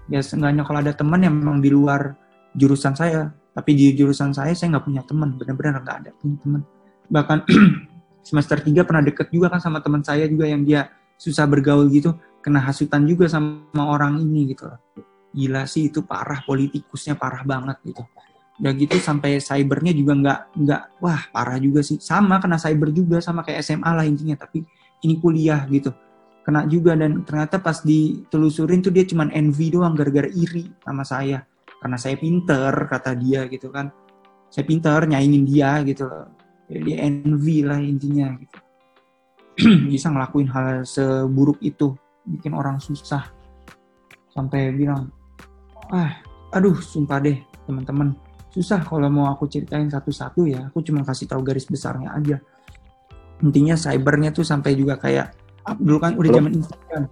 C: Ya seenggaknya kalau ada teman yang memang di luar jurusan saya tapi di jurusan saya saya nggak punya teman. Benar-benar nggak ada punya teman. Bahkan semester 3 pernah deket juga kan sama teman saya juga yang dia susah bergaul gitu. Kena hasutan juga sama orang ini gitu gila sih itu parah politikusnya parah banget gitu udah gitu sampai cybernya juga nggak nggak wah parah juga sih. Sama kena cyber juga sama kayak SMA lah intinya tapi ini kuliah gitu. Kena juga dan ternyata pas ditelusurin tuh dia cuman envy doang gara-gara iri sama saya. Karena saya pinter kata dia gitu kan. Saya pinter nyaingin dia gitu dia envy lah intinya gitu. Bisa ngelakuin hal seburuk itu bikin orang susah. Sampai bilang ah aduh sumpah deh teman-teman susah kalau mau aku ceritain satu-satu ya. Aku cuma kasih tahu garis besarnya aja. Intinya cybernya tuh sampai juga kayak dulu kan udah zaman Instagram.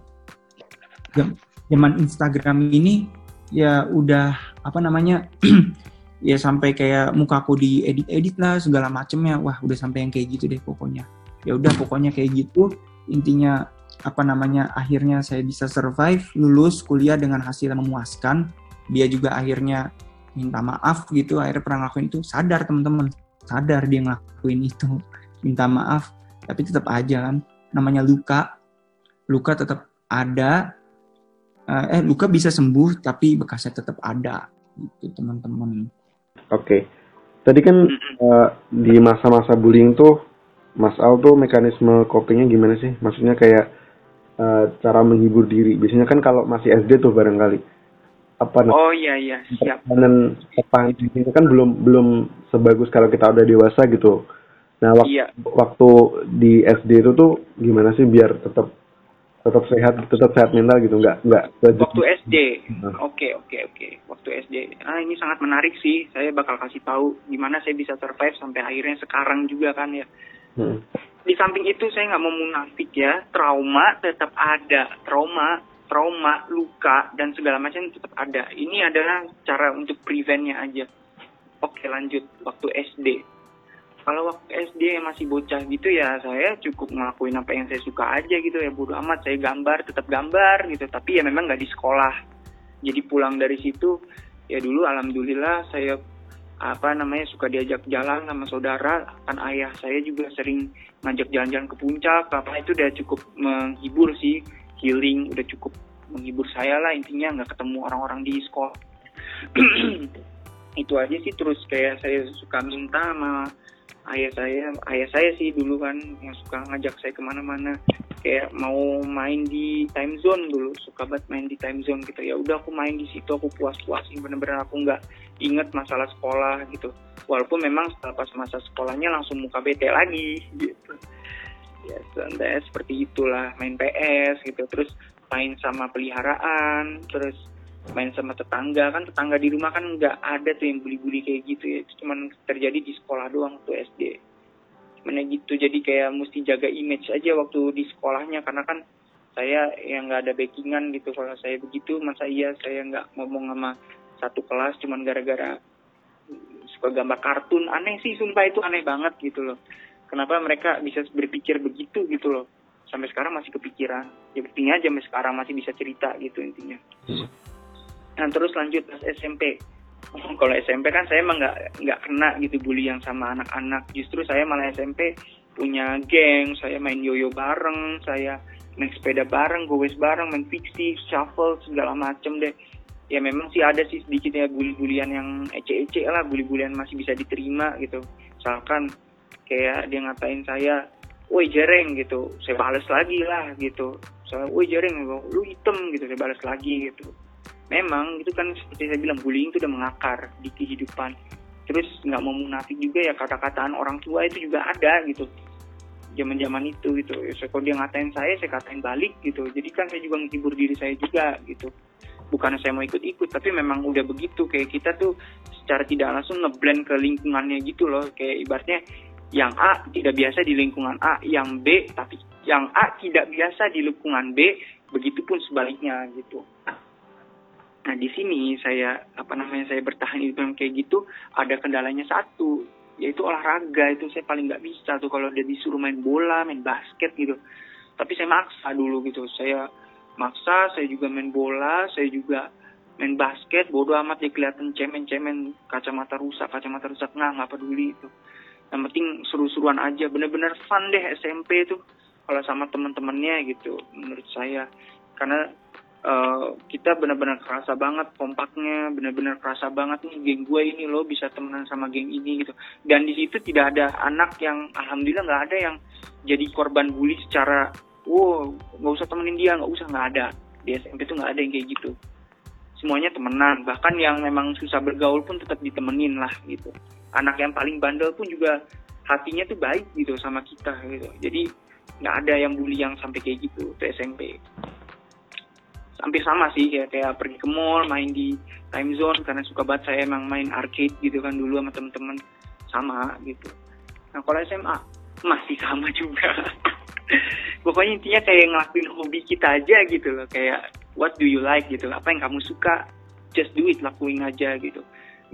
C: Zaman Instagram ini ya udah apa namanya ya sampai kayak mukaku di edit edit lah segala macemnya. Wah udah sampai yang kayak gitu deh pokoknya. Ya udah pokoknya kayak gitu. Intinya apa namanya akhirnya saya bisa survive lulus kuliah dengan hasil yang memuaskan. Dia juga akhirnya minta maaf gitu akhirnya pernah ngelakuin itu. Sadar teman-teman. Sadar dia ngelakuin itu. Minta maaf. Tapi tetap aja kan. Namanya luka. Luka tetap ada. Eh, eh luka bisa sembuh tapi bekasnya tetap ada. Gitu teman-teman.
B: Oke. Okay. tadi kan uh, di masa-masa bullying tuh Mas Al tuh mekanisme copingnya gimana sih? Maksudnya kayak uh, cara menghibur diri. Biasanya kan kalau masih SD tuh barangkali apa
C: oh iya iya siap.
B: Dan apa itu kan belum belum sebagus kalau kita udah dewasa gitu. Nah, wak iya. waktu di SD itu tuh gimana sih biar tetap tetap sehat tetap sehat mental gitu? Nggak nggak
A: waktu SD oke oke oke. Waktu SD ah ini sangat menarik sih. Saya bakal kasih tahu gimana saya bisa survive sampai akhirnya sekarang juga kan ya. Hmm. di samping itu saya nggak mau munafik ya. Trauma tetap ada. Trauma trauma luka dan segala macam tetap ada. Ini adalah cara untuk preventnya aja. Oke lanjut. Waktu SD kalau waktu SD masih bocah gitu ya saya cukup ngelakuin apa yang saya suka aja gitu. Ya bodo amat saya gambar tetap gambar gitu. Tapi ya memang nggak di sekolah. Jadi pulang dari situ ya dulu alhamdulillah saya apa namanya suka diajak jalan sama saudara. Kan ayah saya juga sering ngajak jalan-jalan ke puncak. Apa itu udah cukup menghibur sih healing udah cukup menghibur saya lah intinya nggak ketemu orang-orang di sekolah. Itu aja sih terus kayak saya suka minta sama ayah saya ayah saya sih dulu kan yang suka ngajak saya ke mana-mana. Kayak mau main di time zone dulu suka banget main di time zone gitu. Ya udah aku main di situ aku puas-puasin bener-bener aku nggak inget masalah sekolah gitu. Walaupun memang setelah pas masa sekolahnya langsung muka bete lagi gitu ya seperti itulah main PS gitu. Terus main sama peliharaan terus main sama tetangga. Kan tetangga di rumah kan nggak ada tuh yang bully-bully kayak gitu ya. Itu cuman terjadi di sekolah doang tuh SD cuman gitu jadi kayak mesti jaga image aja waktu di sekolahnya. Karena kan saya yang nggak ada backingan gitu. Kalau saya begitu masa iya saya nggak ngomong sama satu kelas cuman gara-gara suka gambar kartun. Aneh sih sumpah itu aneh banget gitu loh kenapa mereka bisa berpikir begitu gitu loh sampai sekarang masih kepikiran ya buktinya aja sampai sekarang masih bisa cerita gitu intinya Nah terus lanjut pas SMP. Kalau SMP kan saya emang nggak nggak kena gitu bully yang sama anak-anak. Justru saya malah SMP punya geng, saya main yoyo bareng, saya naik sepeda bareng, gowes bareng, main fiksi, shuffle segala macem deh. Ya memang sih ada sih sedikit ya bully-bulian yang ece-ece lah, bully-bulian masih bisa diterima gitu. Misalkan kayak dia ngatain saya, woi jereng gitu, saya balas lagi lah gitu. Saya, woi jereng, lu hitam gitu, saya balas lagi gitu. Memang itu kan seperti saya bilang bullying itu udah mengakar di kehidupan. Terus nggak mau munafik juga ya kata-kataan orang tua itu juga ada gitu. Zaman zaman itu gitu. Ya, kalau dia ngatain saya saya katain balik gitu. Jadi kan saya juga menghibur diri saya juga gitu. Bukan saya mau ikut-ikut tapi memang udah begitu. Kayak kita tuh secara tidak langsung ngeblend ke lingkungannya gitu loh. Kayak ibaratnya yang A tidak biasa di lingkungan A yang B tapi yang A tidak biasa di lingkungan B begitupun sebaliknya gitu. Nah di sini saya apa namanya saya bertahan hidup yang kayak gitu ada kendalanya satu yaitu olahraga. Itu saya paling nggak bisa tuh kalau dia disuruh main bola main basket gitu. Tapi saya maksa dulu gitu. Saya maksa saya juga main bola saya juga main basket. Bodoh amat ya kelihatan cemen-cemen kacamata rusak kacamata rusak. Nggak nggak peduli itu yang penting seru-seruan aja bener-bener fun deh SMP itu kalau sama teman-temannya gitu menurut saya karena uh, kita benar-benar kerasa banget kompaknya, benar-benar kerasa banget nih geng gue ini loh bisa temenan sama geng ini gitu. Dan di situ tidak ada anak yang alhamdulillah nggak ada yang jadi korban bully secara, wow nggak usah temenin dia, nggak usah nggak ada. Di SMP tuh nggak ada yang kayak gitu. Semuanya temenan, bahkan yang memang susah bergaul pun tetap ditemenin lah gitu. Anak yang paling bandel pun juga hatinya tuh baik gitu sama kita gitu. Jadi nggak ada yang bully yang sampai kayak gitu tuh SMP hampir sama sih kayak kayak pergi ke mall main di time zone karena suka banget saya emang main arcade gitu kan dulu sama temen-temen. Sama gitu. Nah kalau SMA masih sama juga. Pokoknya intinya kayak ngelakuin hobi kita aja gitu loh kayak what do you like gitu apa yang kamu suka just do it lakuin aja gitu.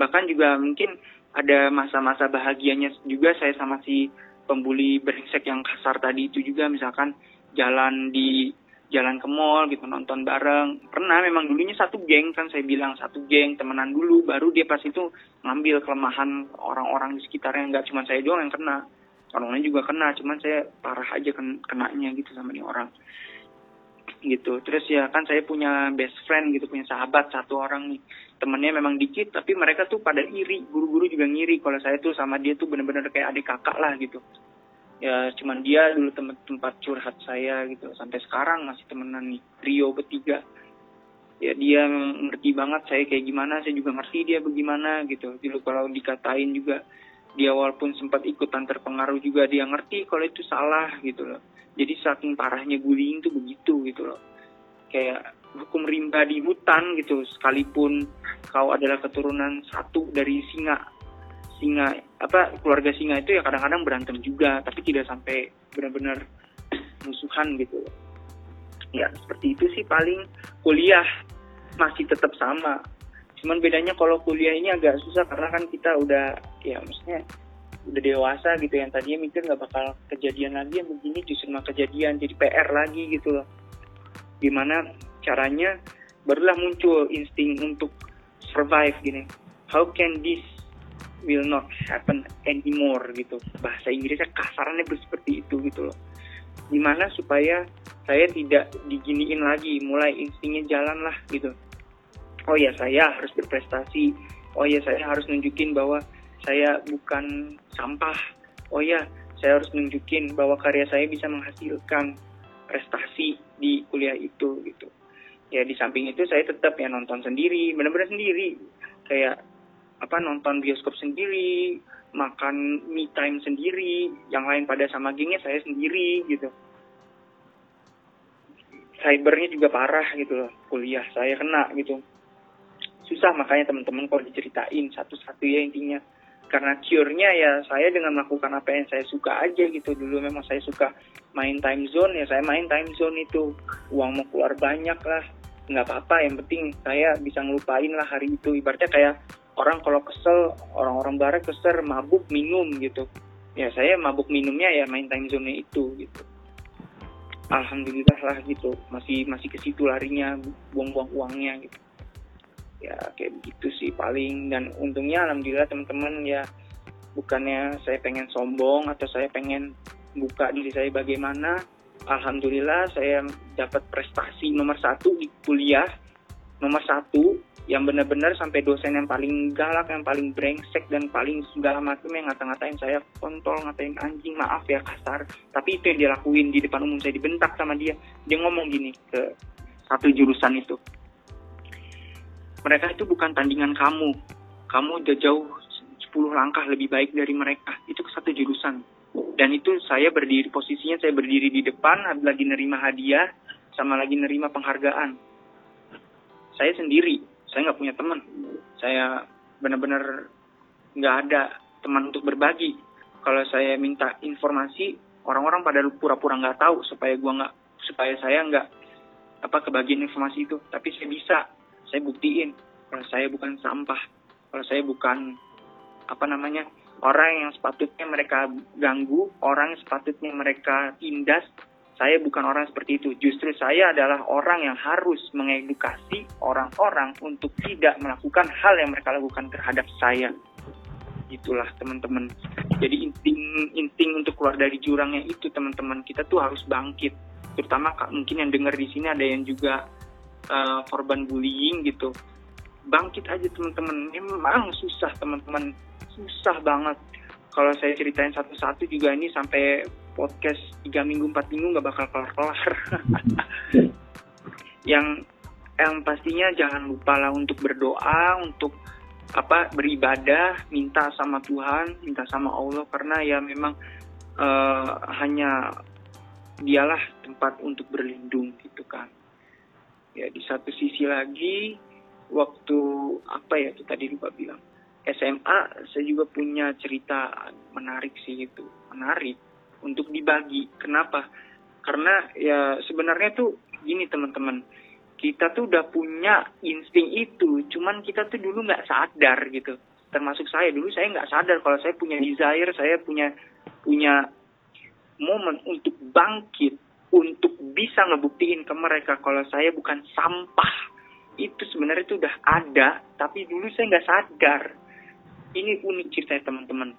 A: Bahkan juga mungkin ada masa-masa bahagianya juga saya sama si pembuli brengsek yang kasar tadi itu juga. Misalkan jalan di jalan ke mall gitu nonton bareng. Pernah memang dulunya satu geng kan saya bilang satu geng temenan dulu. Baru dia pas itu ngambil kelemahan orang-orang di sekitarnya. Nggak cuma saya doang yang kena. Orang lain juga kena cuman saya parah aja ken kenanya gitu sama nih orang. Gitu. Terus ya kan saya punya best friend gitu punya sahabat satu orang nih temennya memang dikit tapi mereka tuh pada iri guru-guru juga ngiri kalau saya tuh sama dia tuh bener-bener kayak adik kakak lah gitu. Ya cuman dia dulu tempat tempat curhat saya gitu. Sampai sekarang masih temenan nih trio bertiga. Ya dia ngerti banget saya kayak gimana saya juga ngerti dia bagaimana gitu. Dulu kalau dikatain juga dia walaupun sempat ikutan terpengaruh juga dia ngerti kalau itu salah gitu loh. Jadi saking parahnya bullying tuh begitu gitu loh. Kayak hukum rimba di hutan gitu sekalipun kau adalah keturunan satu dari singa. Singa apa keluarga singa itu ya kadang-kadang berantem juga tapi tidak sampai benar-benar musuhan gitu. Ya seperti itu sih paling. Kuliah masih tetap sama. Cuman bedanya kalau kuliah ini agak susah karena kan kita udah ya maksudnya udah dewasa gitu. Yang tadinya mikir nggak bakal kejadian lagi yang begini justru mah kejadian jadi PR lagi gitu loh. Gimana caranya barulah muncul insting untuk survive gini. How can this will not happen anymore gitu. Bahasa Inggrisnya kasarannya seperti itu gitu loh. Gimana supaya saya tidak diginiin lagi mulai instingnya jalan lah gitu. Oh ya saya harus berprestasi. Oh ya saya harus nunjukin bahwa saya bukan sampah. Oh ya saya harus nunjukin bahwa karya saya bisa menghasilkan prestasi di kuliah itu gitu ya di samping itu saya tetap ya nonton sendiri benar-benar sendiri. Kayak apa nonton bioskop sendiri makan me time sendiri yang lain pada sama gengnya saya sendiri gitu. Cybernya juga parah gitu loh kuliah saya kena gitu. Susah makanya teman-teman kalau diceritain satu-satu ya intinya karena cure-nya ya saya dengan melakukan apa yang saya suka aja gitu. Dulu memang saya suka main time zone ya saya main time zone itu. Uang mau keluar banyak lah nggak apa-apa. Yang penting saya bisa ngelupain lah hari itu. Ibaratnya kayak orang kalau kesel orang-orang barat kesel mabuk minum gitu. Ya saya mabuk minumnya ya main time zone itu gitu. Alhamdulillah lah gitu. Masih masih ke situ larinya buang-buang uangnya gitu ya kayak begitu sih. Paling dan untungnya alhamdulillah teman-teman ya bukannya saya pengen sombong atau saya pengen buka diri saya bagaimana. Alhamdulillah saya dapat prestasi nomor satu di kuliah. Nomor satu yang benar-benar sampai dosen yang paling galak, yang paling brengsek dan paling segala macam yang ngata-ngatain saya. Kontol, ngatain anjing, maaf ya kasar. Tapi itu yang dia lakuin di depan umum saya dibentak sama dia. Dia ngomong gini ke satu jurusan itu mereka itu bukan tandingan kamu. Kamu udah jauh 10 langkah lebih baik dari mereka. Itu satu jurusan. Dan itu saya berdiri, posisinya saya berdiri di depan, lagi nerima hadiah, sama lagi nerima penghargaan. Saya sendiri, saya nggak punya teman. Saya benar-benar nggak ada teman untuk berbagi. Kalau saya minta informasi, orang-orang pada pura-pura nggak tahu supaya gua nggak, supaya saya nggak apa kebagian informasi itu. Tapi saya bisa saya buktiin kalau saya bukan sampah kalau saya bukan apa namanya orang yang sepatutnya mereka ganggu orang yang sepatutnya mereka tindas saya bukan orang seperti itu. Justru saya adalah orang yang harus mengedukasi orang-orang untuk tidak melakukan hal yang mereka lakukan terhadap saya. Itulah teman-teman. Jadi inting inting untuk keluar dari jurangnya itu teman-teman. Kita tuh harus bangkit. Terutama mungkin yang dengar di sini ada yang juga uh, korban bullying gitu. Bangkit aja teman-teman. Memang susah teman-teman. Susah banget. Kalau saya ceritain satu-satu juga ini sampai podcast tiga minggu empat minggu nggak bakal kelar-kelar. Yang yang pastinya jangan lupa lah untuk berdoa untuk apa beribadah minta sama Tuhan minta sama Allah. Karena ya memang uh, hanya dialah tempat untuk berlindung gitu kan ya di satu sisi lagi waktu apa ya kita tadi lupa bilang. SMA saya juga punya cerita menarik sih itu. Menarik untuk dibagi. Kenapa? Karena ya sebenarnya tuh gini teman-teman. Kita tuh udah punya insting itu cuman kita tuh dulu nggak sadar gitu. Termasuk saya dulu saya nggak sadar kalau saya punya desire saya punya punya momen untuk bangkit untuk bisa ngebuktiin ke mereka kalau saya bukan sampah. Itu sebenarnya itu udah ada tapi dulu saya nggak sadar. Ini unik cerita teman-teman.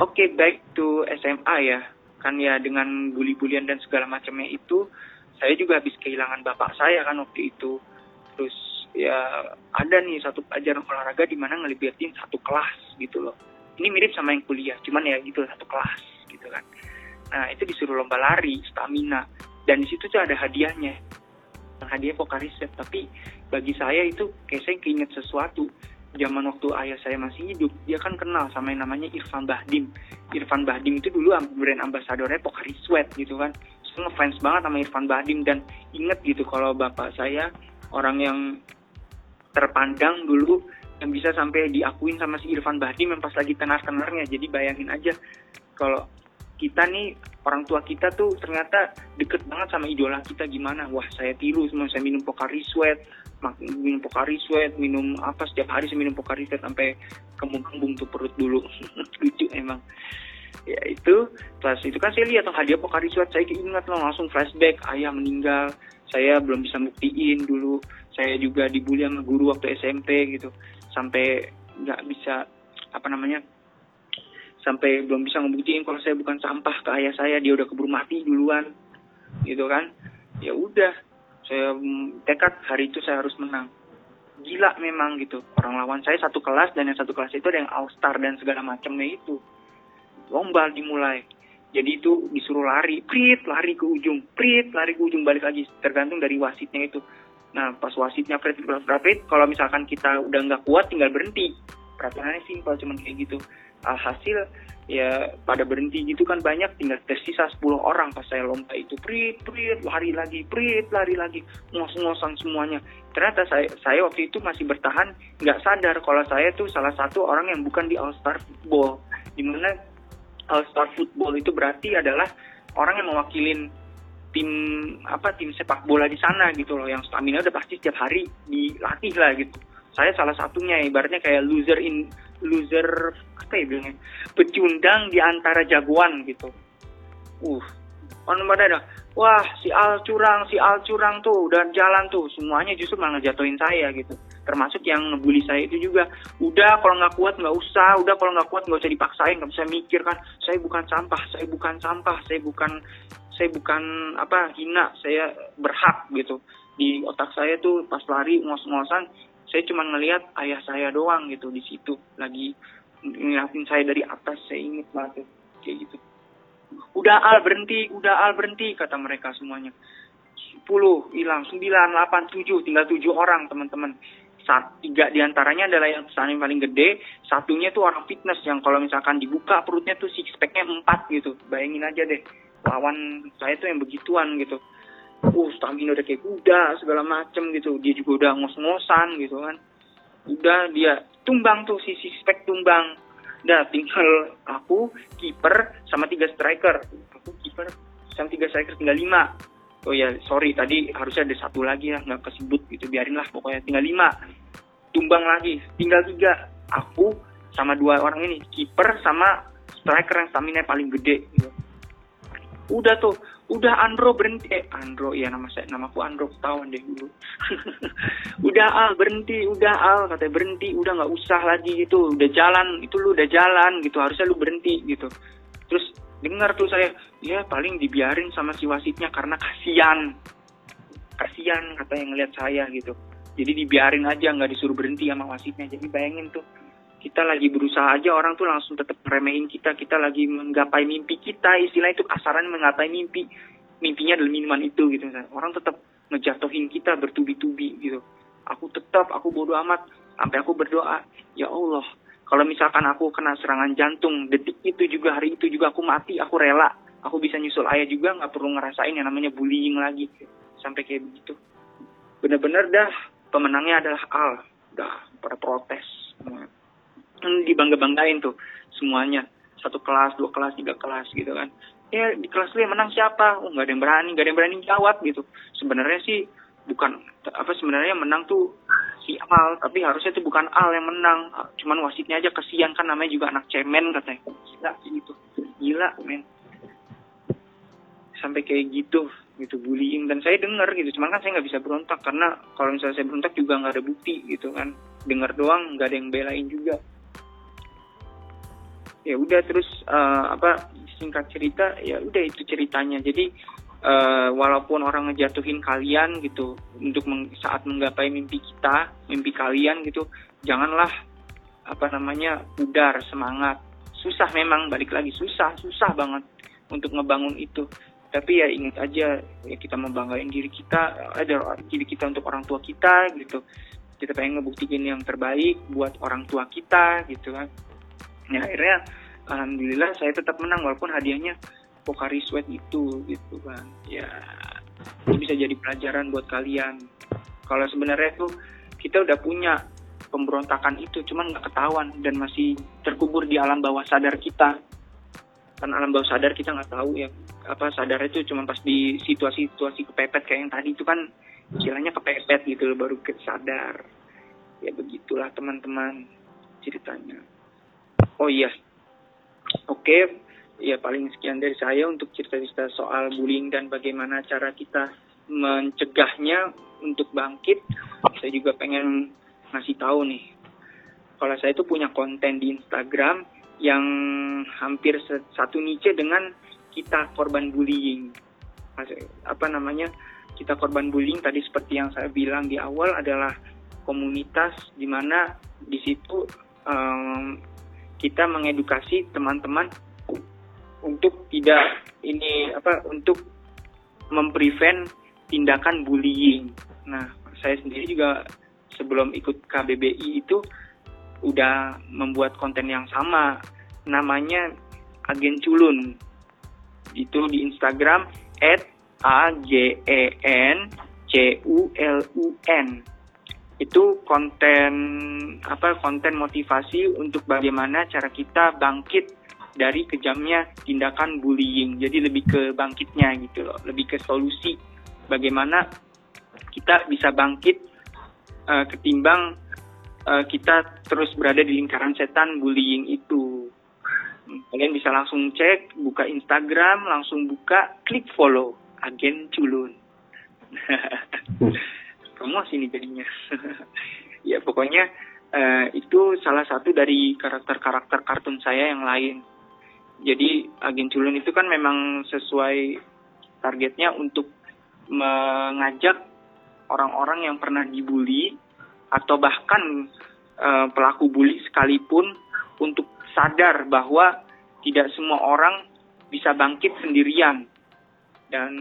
A: Oke okay, back to SMA ya. Kan ya dengan bully-bulian dan segala macamnya itu saya juga habis kehilangan bapak saya kan waktu itu. Terus ya ada nih satu pelajaran olahraga di mana ngelibatin satu kelas gitu loh. Ini mirip sama yang kuliah cuman ya gitu satu kelas gitu kan Nah itu disuruh lomba lari, stamina, dan di situ tuh ada hadiahnya. Hadiah riset, tapi bagi saya itu kayak saya keinget sesuatu. zaman waktu ayah saya masih hidup dia kan kenal sama yang namanya Irfan Bahdim. Irfan Bahdim itu dulu brand ambasadornya Pocari Sweat gitu kan. Saya ngefans banget sama Irfan Bahdim dan inget gitu kalau bapak saya orang yang terpandang dulu yang bisa sampai diakuin sama si Irfan Bahdim yang pas lagi tenar-tenarnya. Jadi bayangin aja kalau kita nih orang tua kita tuh ternyata deket banget sama idola kita gimana. Wah saya tiru semua saya minum Pocari Sweat minum Pocari Sweat minum apa setiap hari saya minum Pocari Sweat sampai kembung-kembung tuh perut dulu. Lucu emang. Ya itu pas itu kan saya lihat hadiah Pocari Sweat saya ingat loh langsung flashback ayah meninggal saya belum bisa buktiin dulu saya juga dibully sama guru waktu SMP gitu sampai nggak bisa apa namanya sampai belum bisa ngebuktiin kalau saya bukan sampah ke ayah saya dia udah keburu mati duluan gitu kan. Ya udah saya tekad hari itu saya harus menang. Gila memang gitu orang lawan saya satu kelas dan yang satu kelas itu ada yang all star dan segala macamnya itu. Lomba dimulai. Jadi itu disuruh lari prit lari ke ujung prit lari ke ujung balik lagi. Tergantung dari wasitnya itu. Nah pas wasitnya prit prit prit kalau misalkan kita udah nggak kuat tinggal berhenti peraturannya simpel cuman kayak gitu. Alhasil ya pada berhenti gitu kan banyak tinggal tersisa 10 orang. Pas saya lomba itu prit prit lari lagi prit lari lagi. Ngos-ngosan semuanya. Ternyata saya saya waktu itu masih bertahan nggak sadar kalau saya tuh salah satu orang yang bukan di All Star Football. Di mana All Star Football itu berarti adalah orang yang mewakilin tim apa tim sepak bola di sana gitu loh. Yang stamina udah pasti setiap hari dilatih lah gitu saya salah satunya ibaratnya kayak loser in loser apa ya bilangnya? Pecundang di antara jagoan gitu. Uh orang pada ada wah si Al curang si Al curang tuh udah jalan tuh. Semuanya justru malah ngejatuhin saya gitu. Termasuk yang ngebully saya itu juga. Udah kalau nggak kuat nggak usah udah kalau nggak kuat nggak usah dipaksain. Nggak bisa mikir kan saya bukan sampah saya bukan sampah saya bukan saya bukan apa hina saya berhak gitu. Di otak saya tuh pas lari ngos-ngosan saya cuma ngelihat ayah saya doang gitu di situ. Lagi ngeliatin saya dari atas saya inget banget kayak gitu. Udah al berhenti udah al berhenti kata mereka semuanya. 10 hilang. 9 8 7 tinggal 7 orang teman-teman. Saat tiga di antaranya adalah yang yang paling gede. Satunya tuh orang fitness yang kalau misalkan dibuka perutnya tuh six packnya empat gitu. Bayangin aja deh lawan saya tuh yang begituan gitu uh stamina udah kayak kuda segala macem gitu. Dia juga udah ngos-ngosan gitu kan. Udah dia tumbang tuh si spek tumbang. Udah tinggal aku kiper sama tiga striker. Aku kiper sama tiga striker tinggal lima. Oh ya sorry tadi harusnya ada satu lagi ya nggak kesebut gitu. Biarin lah pokoknya tinggal lima. Tumbang lagi tinggal tiga. Aku sama dua orang ini kiper sama striker yang stamina paling gede gitu. Udah tuh udah Andro berhenti. Eh Andro ya nama saya namaku Andro ketahuan deh dulu. Udah Al berhenti udah Al katanya berhenti udah nggak usah lagi gitu. Udah jalan itu lu udah jalan gitu harusnya lu berhenti gitu. Terus dengar tuh saya ya paling dibiarin sama si wasitnya karena kasihan. Kasihan kata yang ngeliat saya gitu. Jadi dibiarin aja nggak disuruh berhenti sama wasitnya. Jadi bayangin tuh kita lagi berusaha aja orang tuh langsung tetap remehin kita. Kita lagi menggapai mimpi kita. Istilah itu kasaran menggapai mimpi. Mimpinya adalah minuman itu gitu orang tetap ngejatuhin kita bertubi-tubi gitu. Aku tetap aku bodoh amat. Sampai aku berdoa ya Allah kalau misalkan aku kena serangan jantung detik itu juga hari itu juga aku mati aku rela. Aku bisa nyusul ayah juga nggak perlu ngerasain yang namanya bullying lagi. Sampai kayak begitu. Bener-bener dah pemenangnya adalah Al. Dah pada protes dibangga-banggain tuh semuanya. Satu kelas dua kelas tiga kelas gitu kan. Ya di kelas lu yang menang siapa? Oh nggak ada yang berani nggak ada yang berani jawab gitu. Sebenarnya sih bukan apa sebenarnya menang tuh si Al tapi harusnya tuh bukan Al yang menang. Cuman wasitnya aja kesian kan namanya juga anak cemen katanya. Gila gitu. Gila men. Sampai kayak gitu gitu bullying. Dan saya dengar gitu cuman kan saya nggak bisa berontak. Karena kalau misalnya saya berontak juga nggak ada bukti gitu kan. Dengar doang nggak ada yang belain juga ya udah terus uh, apa singkat cerita ya udah itu ceritanya. Jadi uh, walaupun orang ngejatuhin kalian gitu untuk meng, saat menggapai mimpi kita mimpi kalian gitu janganlah apa namanya pudar semangat. Susah memang balik lagi susah susah banget untuk ngebangun itu. Tapi ya ingat aja ya kita membanggain diri kita ada diri kita untuk orang tua kita gitu. Kita pengen ngebuktiin yang terbaik buat orang tua kita gitu kan ya akhirnya alhamdulillah saya tetap menang walaupun hadiahnya Pokari Sweat itu gitu kan. Ya ini bisa jadi pelajaran buat kalian. Kalau sebenarnya tuh kita udah punya pemberontakan itu cuman nggak ketahuan dan masih terkubur di alam bawah sadar kita. Kan alam bawah sadar kita nggak tahu ya apa sadar itu cuma pas di situasi-situasi kepepet kayak yang tadi itu kan istilahnya kepepet gitu loh baru sadar. Ya begitulah teman-teman ceritanya oh iya. Oke ya paling sekian dari saya untuk cerita-cerita soal bullying dan bagaimana cara kita mencegahnya untuk bangkit. Saya juga pengen ngasih tahu nih kalau saya itu punya konten di Instagram yang hampir satu niche dengan kita korban bullying. Apa namanya kita korban bullying tadi seperti yang saya bilang di awal adalah komunitas di mana di situ um, kita mengedukasi teman-teman untuk tidak ini apa untuk memprevent tindakan bullying. Nah, saya sendiri juga sebelum ikut KBBI itu udah membuat konten yang sama namanya Agen Culun. Itu di Instagram A G N C U L U N itu konten apa konten motivasi untuk bagaimana cara kita bangkit dari kejamnya tindakan bullying. Jadi lebih ke bangkitnya gitu loh lebih ke solusi bagaimana kita bisa bangkit uh, ketimbang uh, kita terus berada di lingkaran setan bullying itu. Kalian bisa langsung cek buka Instagram langsung buka klik follow agen culun promosi nih jadinya. Ya pokoknya uh, itu salah satu dari karakter-karakter kartun saya yang lain. Jadi agen culun itu kan memang sesuai targetnya untuk mengajak orang-orang yang pernah dibully atau bahkan uh, pelaku bully sekalipun untuk sadar bahwa tidak semua orang bisa bangkit sendirian dan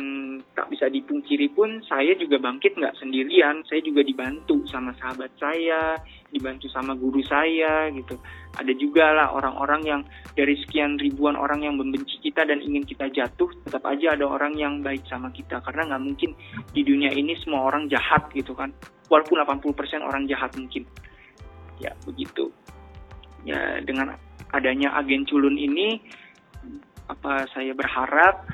A: tak bisa dipungkiri pun saya juga bangkit nggak sendirian. Saya juga dibantu sama sahabat saya dibantu sama guru saya gitu. Ada juga lah orang-orang yang dari sekian ribuan orang yang membenci kita dan ingin kita jatuh tetap aja ada orang yang baik sama kita. Karena nggak mungkin di dunia ini semua orang jahat gitu kan. Walaupun 80% orang jahat mungkin. Ya begitu. Ya dengan adanya agen culun ini apa saya berharap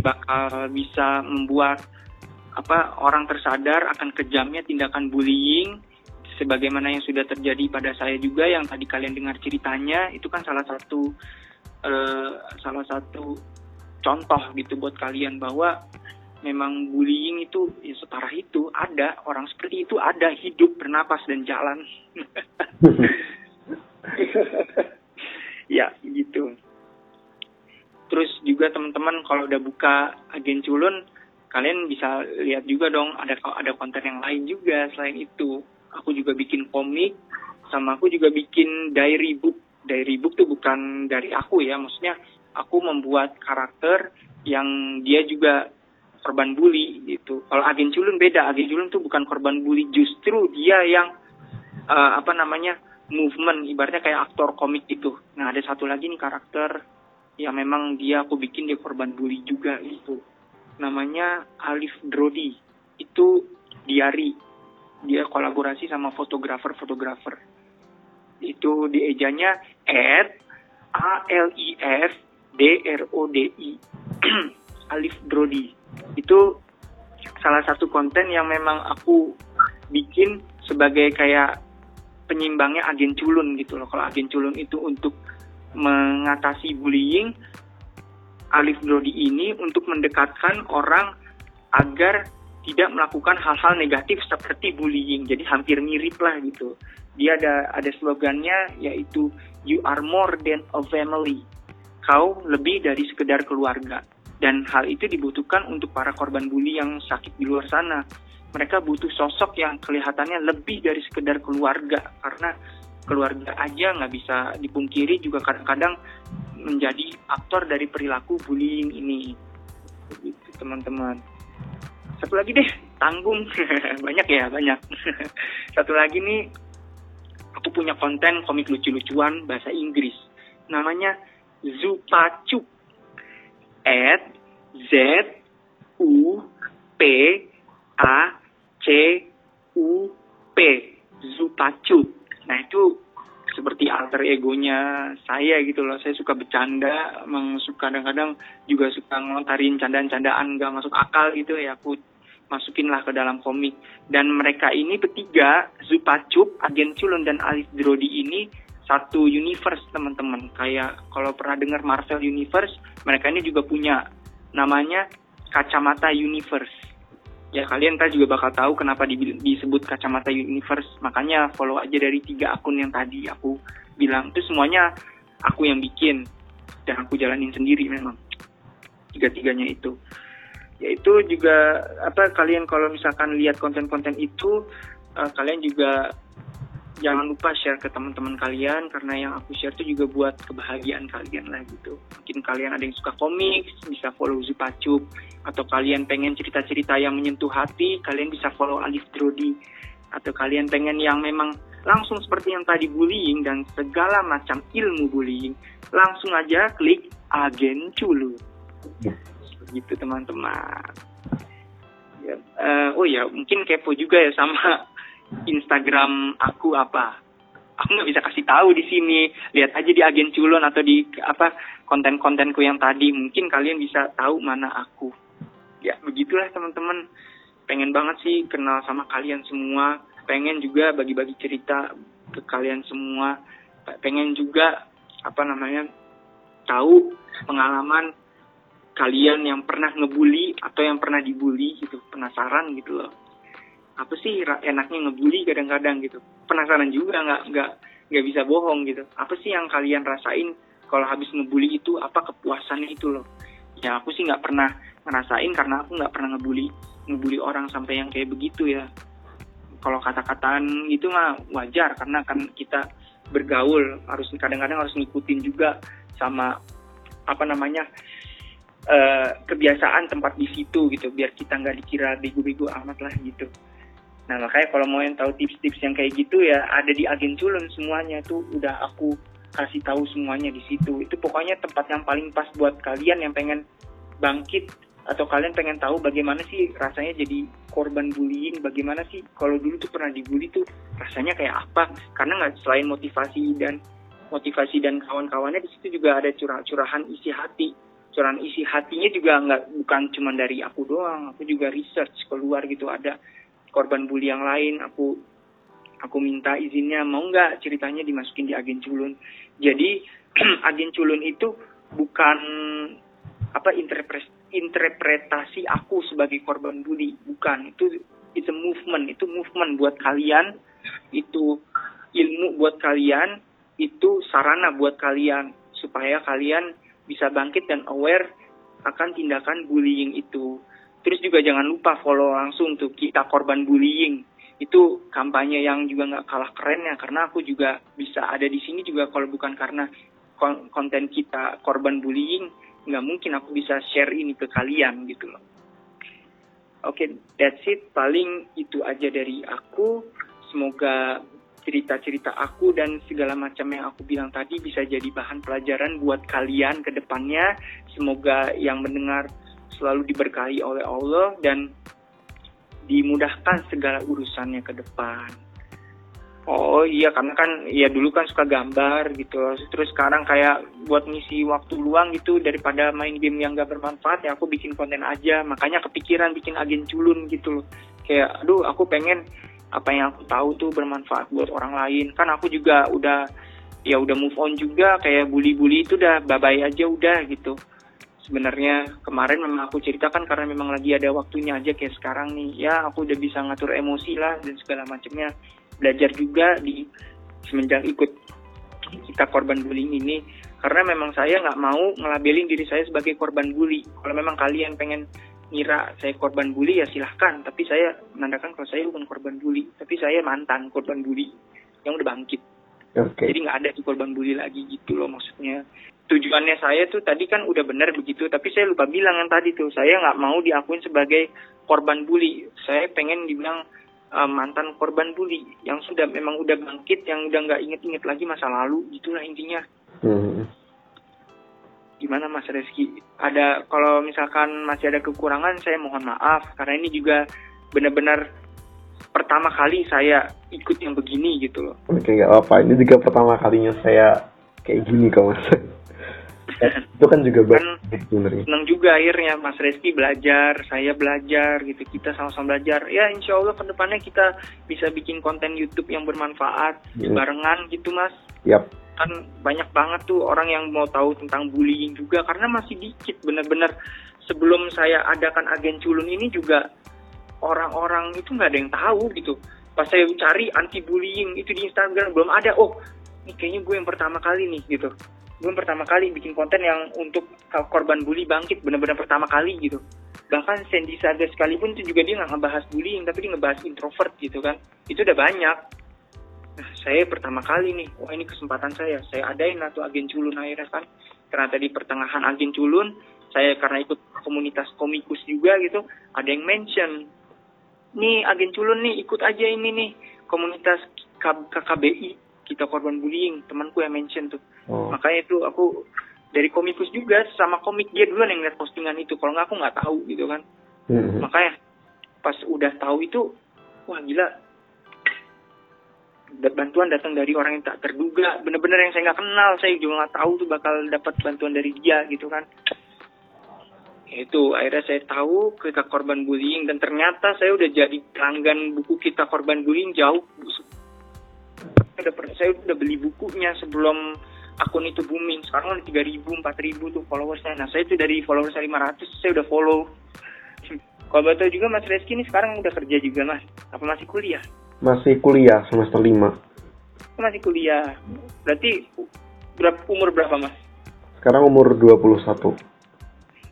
A: bakal bisa membuat apa orang tersadar akan kejamnya tindakan bullying. Sebagaimana yang sudah terjadi pada saya juga yang tadi kalian dengar ceritanya itu kan salah satu uh, salah satu contoh gitu buat kalian bahwa memang bullying itu ya separah itu ada orang seperti itu ada hidup bernapas dan jalan. Ya gitu Terus juga teman-teman kalau udah buka agen culun, kalian bisa lihat juga dong ada ada konten yang lain juga selain itu. Aku juga bikin komik, sama aku juga bikin diary book. Diary book tuh bukan dari aku ya, maksudnya aku membuat karakter yang dia juga korban bully gitu. Kalau agen culun beda, agen culun tuh bukan korban bully, justru dia yang uh, apa namanya movement, ibaratnya kayak aktor komik itu. Nah ada satu lagi nih karakter yang memang dia aku bikin dia korban bully juga itu namanya Alif Drodi. Itu diari. Dia kolaborasi sama fotografer-fotografer itu di ejanya at A L I F D R O D I. Alif Drodi. Itu salah satu konten yang memang aku bikin sebagai kayak penyimbangnya agen culun gitu loh. Kalau agen culun itu untuk mengatasi bullying Alif Brody ini untuk mendekatkan orang agar tidak melakukan hal-hal negatif seperti bullying. Jadi hampir mirip lah gitu. Dia ada ada slogannya yaitu you are more than a family. Kau lebih dari sekedar keluarga. Dan hal itu dibutuhkan untuk para korban bully yang sakit di luar sana. Mereka butuh sosok yang kelihatannya lebih dari sekedar keluarga karena keluarga aja nggak bisa dipungkiri juga kadang-kadang menjadi aktor dari perilaku bullying ini. Begitu teman-teman. Satu lagi deh tanggung. Banyak ya banyak. Satu lagi nih aku punya konten komik lucu-lucuan bahasa Inggris. Namanya Zupacup at Z U P A C U P. Zupacup nah itu seperti alter egonya saya gitu loh saya suka bercanda suka kadang-kadang juga suka ngelontarin candaan-candaan gak masuk akal gitu ya aku masukin lah ke dalam komik. Dan mereka ini bertiga, Zupacup, Agen Culun, dan Alif Drodi ini satu universe teman-teman. Kayak kalau pernah dengar Marvel Universe, mereka ini juga punya namanya Kacamata Universe. Ya kalian ntar juga bakal tahu kenapa disebut Kacamata Universe. Makanya follow aja dari tiga akun yang tadi aku bilang. Itu semuanya aku yang bikin dan aku jalanin sendiri memang. Tiga-tiganya itu yaitu juga apa kalian kalau misalkan lihat konten-konten itu uh, kalian juga jangan lupa share ke teman-teman kalian karena yang aku share itu juga buat kebahagiaan kalian lah gitu. Mungkin kalian ada yang suka komik, bisa follow Zupacup atau kalian pengen cerita-cerita yang menyentuh hati, kalian bisa follow Alif Drodi atau kalian pengen yang memang langsung seperti yang tadi bullying dan segala macam ilmu bullying, langsung aja klik Agen Culu. Ya gitu teman-teman ya, uh, oh ya mungkin kepo juga ya sama Instagram aku apa? Aku nggak bisa kasih tahu di sini. Lihat aja di agen culon atau di apa konten-kontenku yang tadi. Mungkin kalian bisa tahu mana aku. Ya begitulah teman-teman. Pengen banget sih kenal sama kalian semua. Pengen juga bagi-bagi cerita ke kalian semua. Pengen juga apa namanya tahu pengalaman kalian yang pernah ngebully atau yang pernah dibully gitu. Penasaran gitu loh apa sih enaknya ngebully kadang-kadang gitu. Penasaran juga nggak nggak nggak bisa bohong gitu. Apa sih yang kalian rasain kalau habis ngebully itu? Apa kepuasannya itu loh? Ya aku sih nggak pernah ngerasain karena aku nggak pernah ngebully ngebully orang sampai yang kayak begitu ya. Kalau kata-kataan itu mah wajar karena kan kita bergaul harus kadang-kadang harus ngikutin juga sama apa namanya uh, kebiasaan tempat di situ gitu. Biar kita nggak dikira bego-bego amat lah gitu nah makanya kalau mau yang tahu tips-tips yang kayak gitu ya ada di agen culun semuanya tuh. Udah aku kasih tahu semuanya di situ. Itu pokoknya tempat yang paling pas buat kalian yang pengen bangkit atau kalian pengen tahu bagaimana sih rasanya jadi korban bullying bagaimana sih kalau dulu tuh pernah dibully tuh rasanya kayak apa. Karena nggak selain motivasi dan motivasi dan kawan-kawannya di situ juga ada curah-curahan isi hati. Curahan isi hatinya juga nggak bukan cuma dari aku doang. Aku juga research keluar gitu. Ada korban bully yang lain aku aku minta izinnya mau nggak ceritanya dimasukin di agen culun jadi agen culun itu bukan apa interpretasi aku sebagai korban bully bukan itu itu movement itu movement buat kalian itu ilmu buat kalian itu sarana buat kalian supaya kalian bisa bangkit dan aware akan tindakan bullying itu. Terus juga jangan lupa follow langsung tuh kita korban bullying. Itu kampanye yang juga nggak kalah keren ya karena aku juga bisa ada di sini juga kalau bukan karena konten kita korban bullying nggak mungkin aku bisa share ini ke kalian gitu loh. Oke, okay, that's it. Paling itu aja dari aku. Semoga cerita-cerita aku dan segala macam yang aku bilang tadi bisa jadi bahan pelajaran buat kalian ke depannya. Semoga yang mendengar selalu diberkahi oleh Allah dan dimudahkan segala urusannya ke depan. Oh iya karena kan ya dulu kan suka gambar gitu. Terus sekarang kayak buat ngisi waktu luang gitu daripada main game yang gak bermanfaat ya aku bikin konten aja. Makanya kepikiran bikin agen culun gitu loh. Kayak aduh aku pengen apa yang aku tahu tuh bermanfaat buat orang lain. Kan aku juga udah ya udah move on juga kayak bully-bully itu udah bye-bye aja udah gitu sebenarnya kemarin memang aku ceritakan karena memang lagi ada waktunya aja kayak sekarang nih. Ya aku udah bisa ngatur emosi lah dan segala macamnya. Belajar juga di semenjak ikut kita korban bullying ini. Karena memang saya nggak mau ngelabelin diri saya sebagai korban bully. Kalau memang kalian pengen ngira saya korban bully ya silahkan. Tapi saya menandakan kalau saya bukan korban bully. Tapi saya mantan korban bully yang udah bangkit. Okay. jadi nggak ada tuh korban bully lagi gitu loh maksudnya tujuannya saya tuh tadi kan udah benar begitu tapi saya lupa bilang yang tadi tuh saya nggak mau diakuin sebagai korban bully. Saya pengen dibilang uh, mantan korban bully yang sudah memang udah bangkit yang udah nggak inget-inget lagi masa lalu gitulah intinya. Hmm. gimana Mas Reski? Ada kalau misalkan masih ada kekurangan saya mohon maaf karena ini juga benar-benar pertama kali saya ikut yang begini gitu loh.
B: Oke nggak apa ini juga pertama kalinya saya kayak gini kok mas itu kan juga kan
A: sebenarnya. senang juga akhirnya Mas Reski belajar saya belajar gitu kita sama-sama belajar. Ya insya Allah ke depannya kita bisa bikin konten YouTube yang bermanfaat hmm. barengan gitu Mas.
B: Yep.
A: kan banyak banget tuh orang yang mau tahu tentang bullying juga karena masih dikit bener-bener. Sebelum saya adakan agen culun ini juga orang-orang itu nggak ada yang tahu gitu. Pas saya cari anti bullying itu di Instagram belum ada. Oh ini kayaknya gue yang pertama kali nih gitu gue pertama kali bikin konten yang untuk korban bully bangkit benar-benar pertama kali gitu. Bahkan Sandy Saga sekalipun itu juga dia nggak ngebahas bullying tapi dia ngebahas introvert gitu kan. Itu udah banyak. Nah saya pertama kali nih. Wah ini kesempatan saya. Saya adain atau agen culun akhirnya kan. Karena tadi pertengahan agen culun saya karena ikut komunitas komikus juga gitu ada yang mention nih agen culun nih ikut aja ini nih komunitas KKBI kita korban bullying. Temanku yang mention tuh oh. makanya itu aku dari komikus juga sama komik dia duluan yang lihat postingan itu. Kalau nggak aku nggak tahu gitu kan. Mm-hmm. makanya pas udah tahu itu wah gila. Bantuan datang dari orang yang tak terduga. Bener-bener yang saya nggak kenal saya juga nggak tahu tuh bakal dapat bantuan dari dia gitu kan. Itu akhirnya saya tahu kita korban bullying dan ternyata saya udah jadi pelanggan buku kita korban bullying jauh. Udah saya udah beli bukunya sebelum akun itu booming. Sekarang udah tiga ribu empat ribu tuh followersnya. Nah saya itu dari followers lima ratus saya udah follow. Kalau betul juga Mas Reski ini sekarang udah kerja juga Mas? Apa masih kuliah?
B: Masih kuliah semester lima.
A: Masih kuliah. Berarti berapa umur berapa Mas?
B: Sekarang umur dua puluh satu.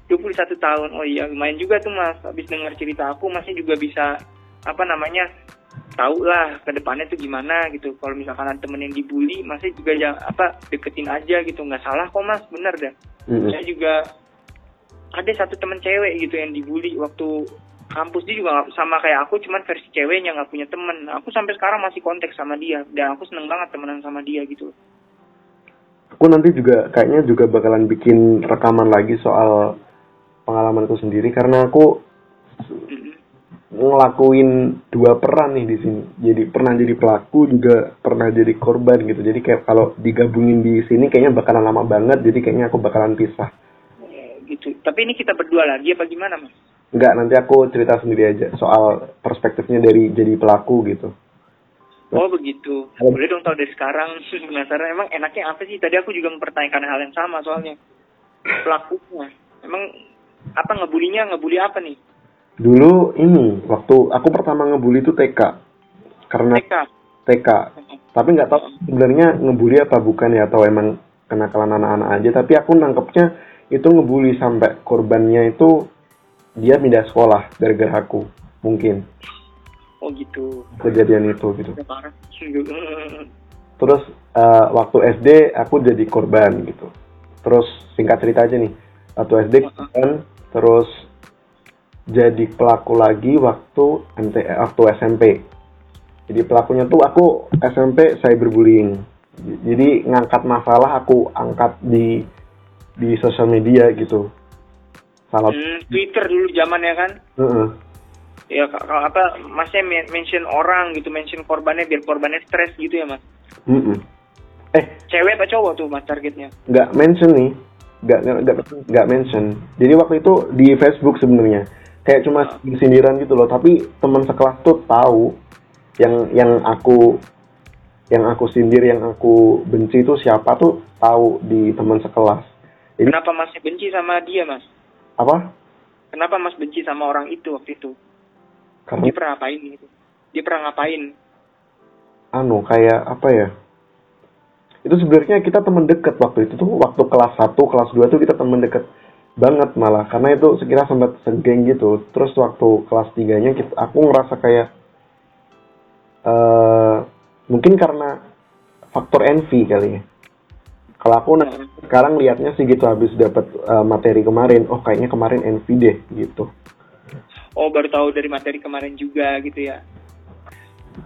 A: 21 tahun. Oh iya lumayan juga tuh Mas. Habis dengar cerita aku masih juga bisa apa namanya tahu lah ke depannya tuh gimana gitu. Kalau misalkan ada temen yang dibully masih juga ya apa deketin aja gitu. Nggak salah kok mas. Bener dah. Mm-hmm. saya juga ada satu temen cewek gitu yang dibully waktu kampus. Dia juga gak, sama kayak aku cuman versi ceweknya nggak punya temen. Aku sampai sekarang masih kontak sama dia. Dan aku seneng banget temenan sama dia gitu.
B: Aku nanti juga kayaknya juga bakalan bikin rekaman lagi soal pengalamanku sendiri. Karena aku ngelakuin dua peran nih di sini. Jadi pernah jadi pelaku juga pernah jadi korban gitu. Jadi kayak kalau digabungin di sini kayaknya bakalan lama banget. Jadi kayaknya aku bakalan pisah.
A: Gitu. Tapi ini kita berdua lagi apa gimana mas?
B: Enggak, nanti aku cerita sendiri aja soal perspektifnya dari jadi pelaku gitu.
A: Oh begitu. Boleh dong tahu dari sekarang. Penasaran emang enaknya apa sih? Tadi aku juga mempertanyakan hal yang sama soalnya. Pelakunya. Emang apa ngebulinya ngebully apa nih?
B: Dulu ini waktu aku pertama ngebully itu TK. Karena TK. TK. Tapi nggak tahu sebenarnya ngebully apa bukan ya atau emang kenakalan anak-anak aja. Tapi aku nangkepnya itu ngebully sampai korbannya itu dia pindah sekolah gara-gara aku mungkin.
A: Oh gitu.
B: Kejadian itu gitu. Terus uh, waktu SD aku jadi korban gitu. Terus singkat cerita aja nih. Waktu SD korban, terus jadi pelaku lagi waktu MT waktu SMP. Jadi pelakunya tuh aku SMP cyberbullying. Jadi ngangkat masalah aku angkat di di sosial media gitu.
A: Salah. Hmm, Twitter dulu zamannya kan? Uh -uh. Ya kalau apa masnya mention orang gitu, mention korbannya biar korbannya stres gitu ya mas? Uh -uh. Eh, cewek apa cowok tuh mas targetnya?
B: Nggak mention nih, nggak nggak nggak mention. Jadi waktu itu di Facebook sebenarnya kayak cuma sindiran gitu loh. Tapi teman sekelas tuh tahu yang yang aku yang aku sindir yang aku benci itu siapa tuh tahu di teman sekelas.
A: Jadi, kenapa masih benci sama dia mas?
B: Apa?
A: Kenapa mas benci sama orang itu waktu itu? Karena... dia pernah ngapain gitu? Dia pernah ngapain?
B: Anu kayak apa ya? Itu sebenarnya kita teman deket waktu itu tuh waktu kelas 1, kelas 2 tuh kita teman deket banget malah. Karena itu sekira sempat segeng gitu. Terus waktu kelas tiganya kita aku ngerasa kayak uh, mungkin karena faktor envy kali ya. Kalau aku nah, sekarang liatnya sih gitu habis dapat uh, materi kemarin. Oh kayaknya kemarin NV deh gitu.
A: Oh baru tahu dari materi kemarin juga gitu ya.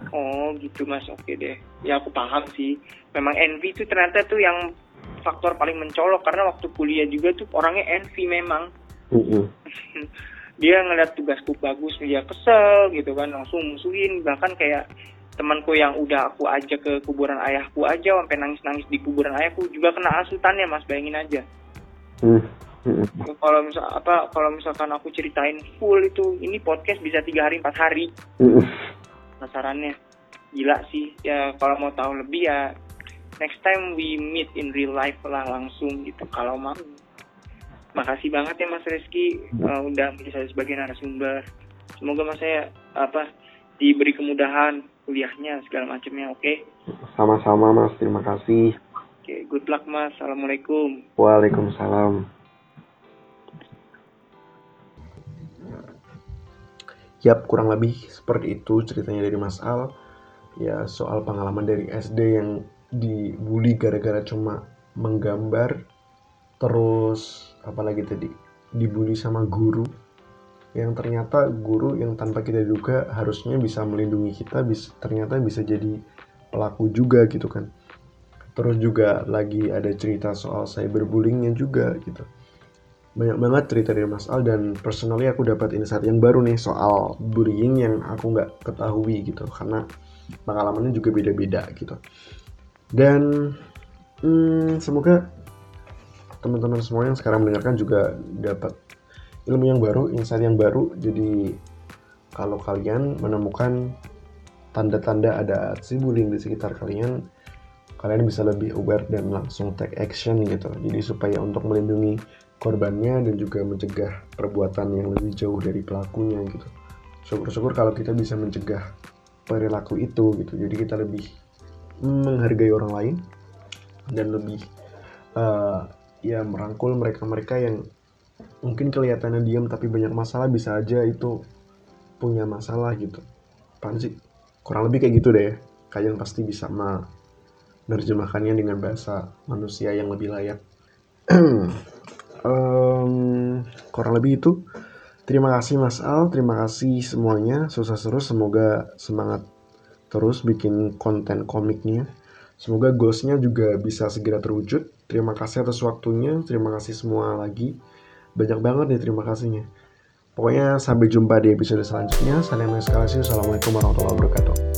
A: Oh gitu mas. Oke deh. Ya aku paham sih. Memang NV itu ternyata tuh yang faktor paling mencolok karena waktu kuliah juga tuh orangnya NV memang. -hmm. dia ngeliat tugasku bagus dia kesel gitu kan langsung musuhin. Bahkan kayak temanku yang udah aku ajak ke kuburan ayahku aja sampai nangis-nangis di kuburan ayahku juga kena asutannya mas bayangin aja. Hmm. kalau misal apa kalau misalkan aku ceritain full itu ini podcast bisa tiga hari empat hari. Penasarannya. Gila sih. Ya kalau mau tahu lebih ya next time we meet in real life lah langsung gitu. Kalau mau makasih banget ya mas Reski uh, udah menjadi saya sebagai narasumber. Semoga mas saya apa diberi kemudahan kuliahnya segala macamnya oke? Okay?
B: sama-sama mas. Terima kasih.
A: Oke okay, good luck mas. Assalamualaikum.
B: Waalaikumsalam. Yap, kurang lebih seperti itu ceritanya dari Mas Al. Ya, soal pengalaman dari SD yang dibully gara-gara cuma menggambar. Terus, apalagi tadi, dibully sama guru. Yang ternyata guru yang tanpa kita duga harusnya bisa melindungi kita bisa ternyata bisa jadi pelaku juga gitu kan. Terus juga lagi ada cerita soal cyberbullyingnya juga gitu. Banyak banget cerita dari Mas Al dan personally aku dapat insight yang baru nih soal bullying yang aku nggak ketahui gitu karena pengalamannya juga beda-beda gitu dan hmm, semoga teman-teman semua yang sekarang mendengarkan juga dapat ilmu yang baru, insight yang baru. Jadi kalau kalian menemukan tanda-tanda ada aksi bullying di sekitar kalian, kalian bisa lebih aware dan langsung take action gitu. Jadi supaya untuk melindungi korbannya dan juga mencegah perbuatan yang lebih jauh dari pelakunya gitu. Syukur-syukur kalau kita bisa mencegah perilaku itu gitu. Jadi kita lebih menghargai orang lain dan lebih uh, ya merangkul mereka-mereka yang mungkin kelihatannya diam tapi banyak masalah bisa aja itu punya masalah gitu. Sih? Kurang lebih kayak gitu deh. Kalian pasti bisa menerjemahkannya dengan bahasa manusia yang lebih layak. Um, kurang lebih itu. Terima kasih Mas Al. Terima kasih semuanya. Susah terus. Semoga semangat terus bikin konten komiknya semoga goalsnya juga bisa segera terwujud terima kasih atas waktunya terima kasih semua lagi banyak banget nih terima kasihnya. Pokoknya sampai jumpa di episode selanjutnya. Salam eskalasi. Assalamualaikum warahmatullahi wabarakatuh.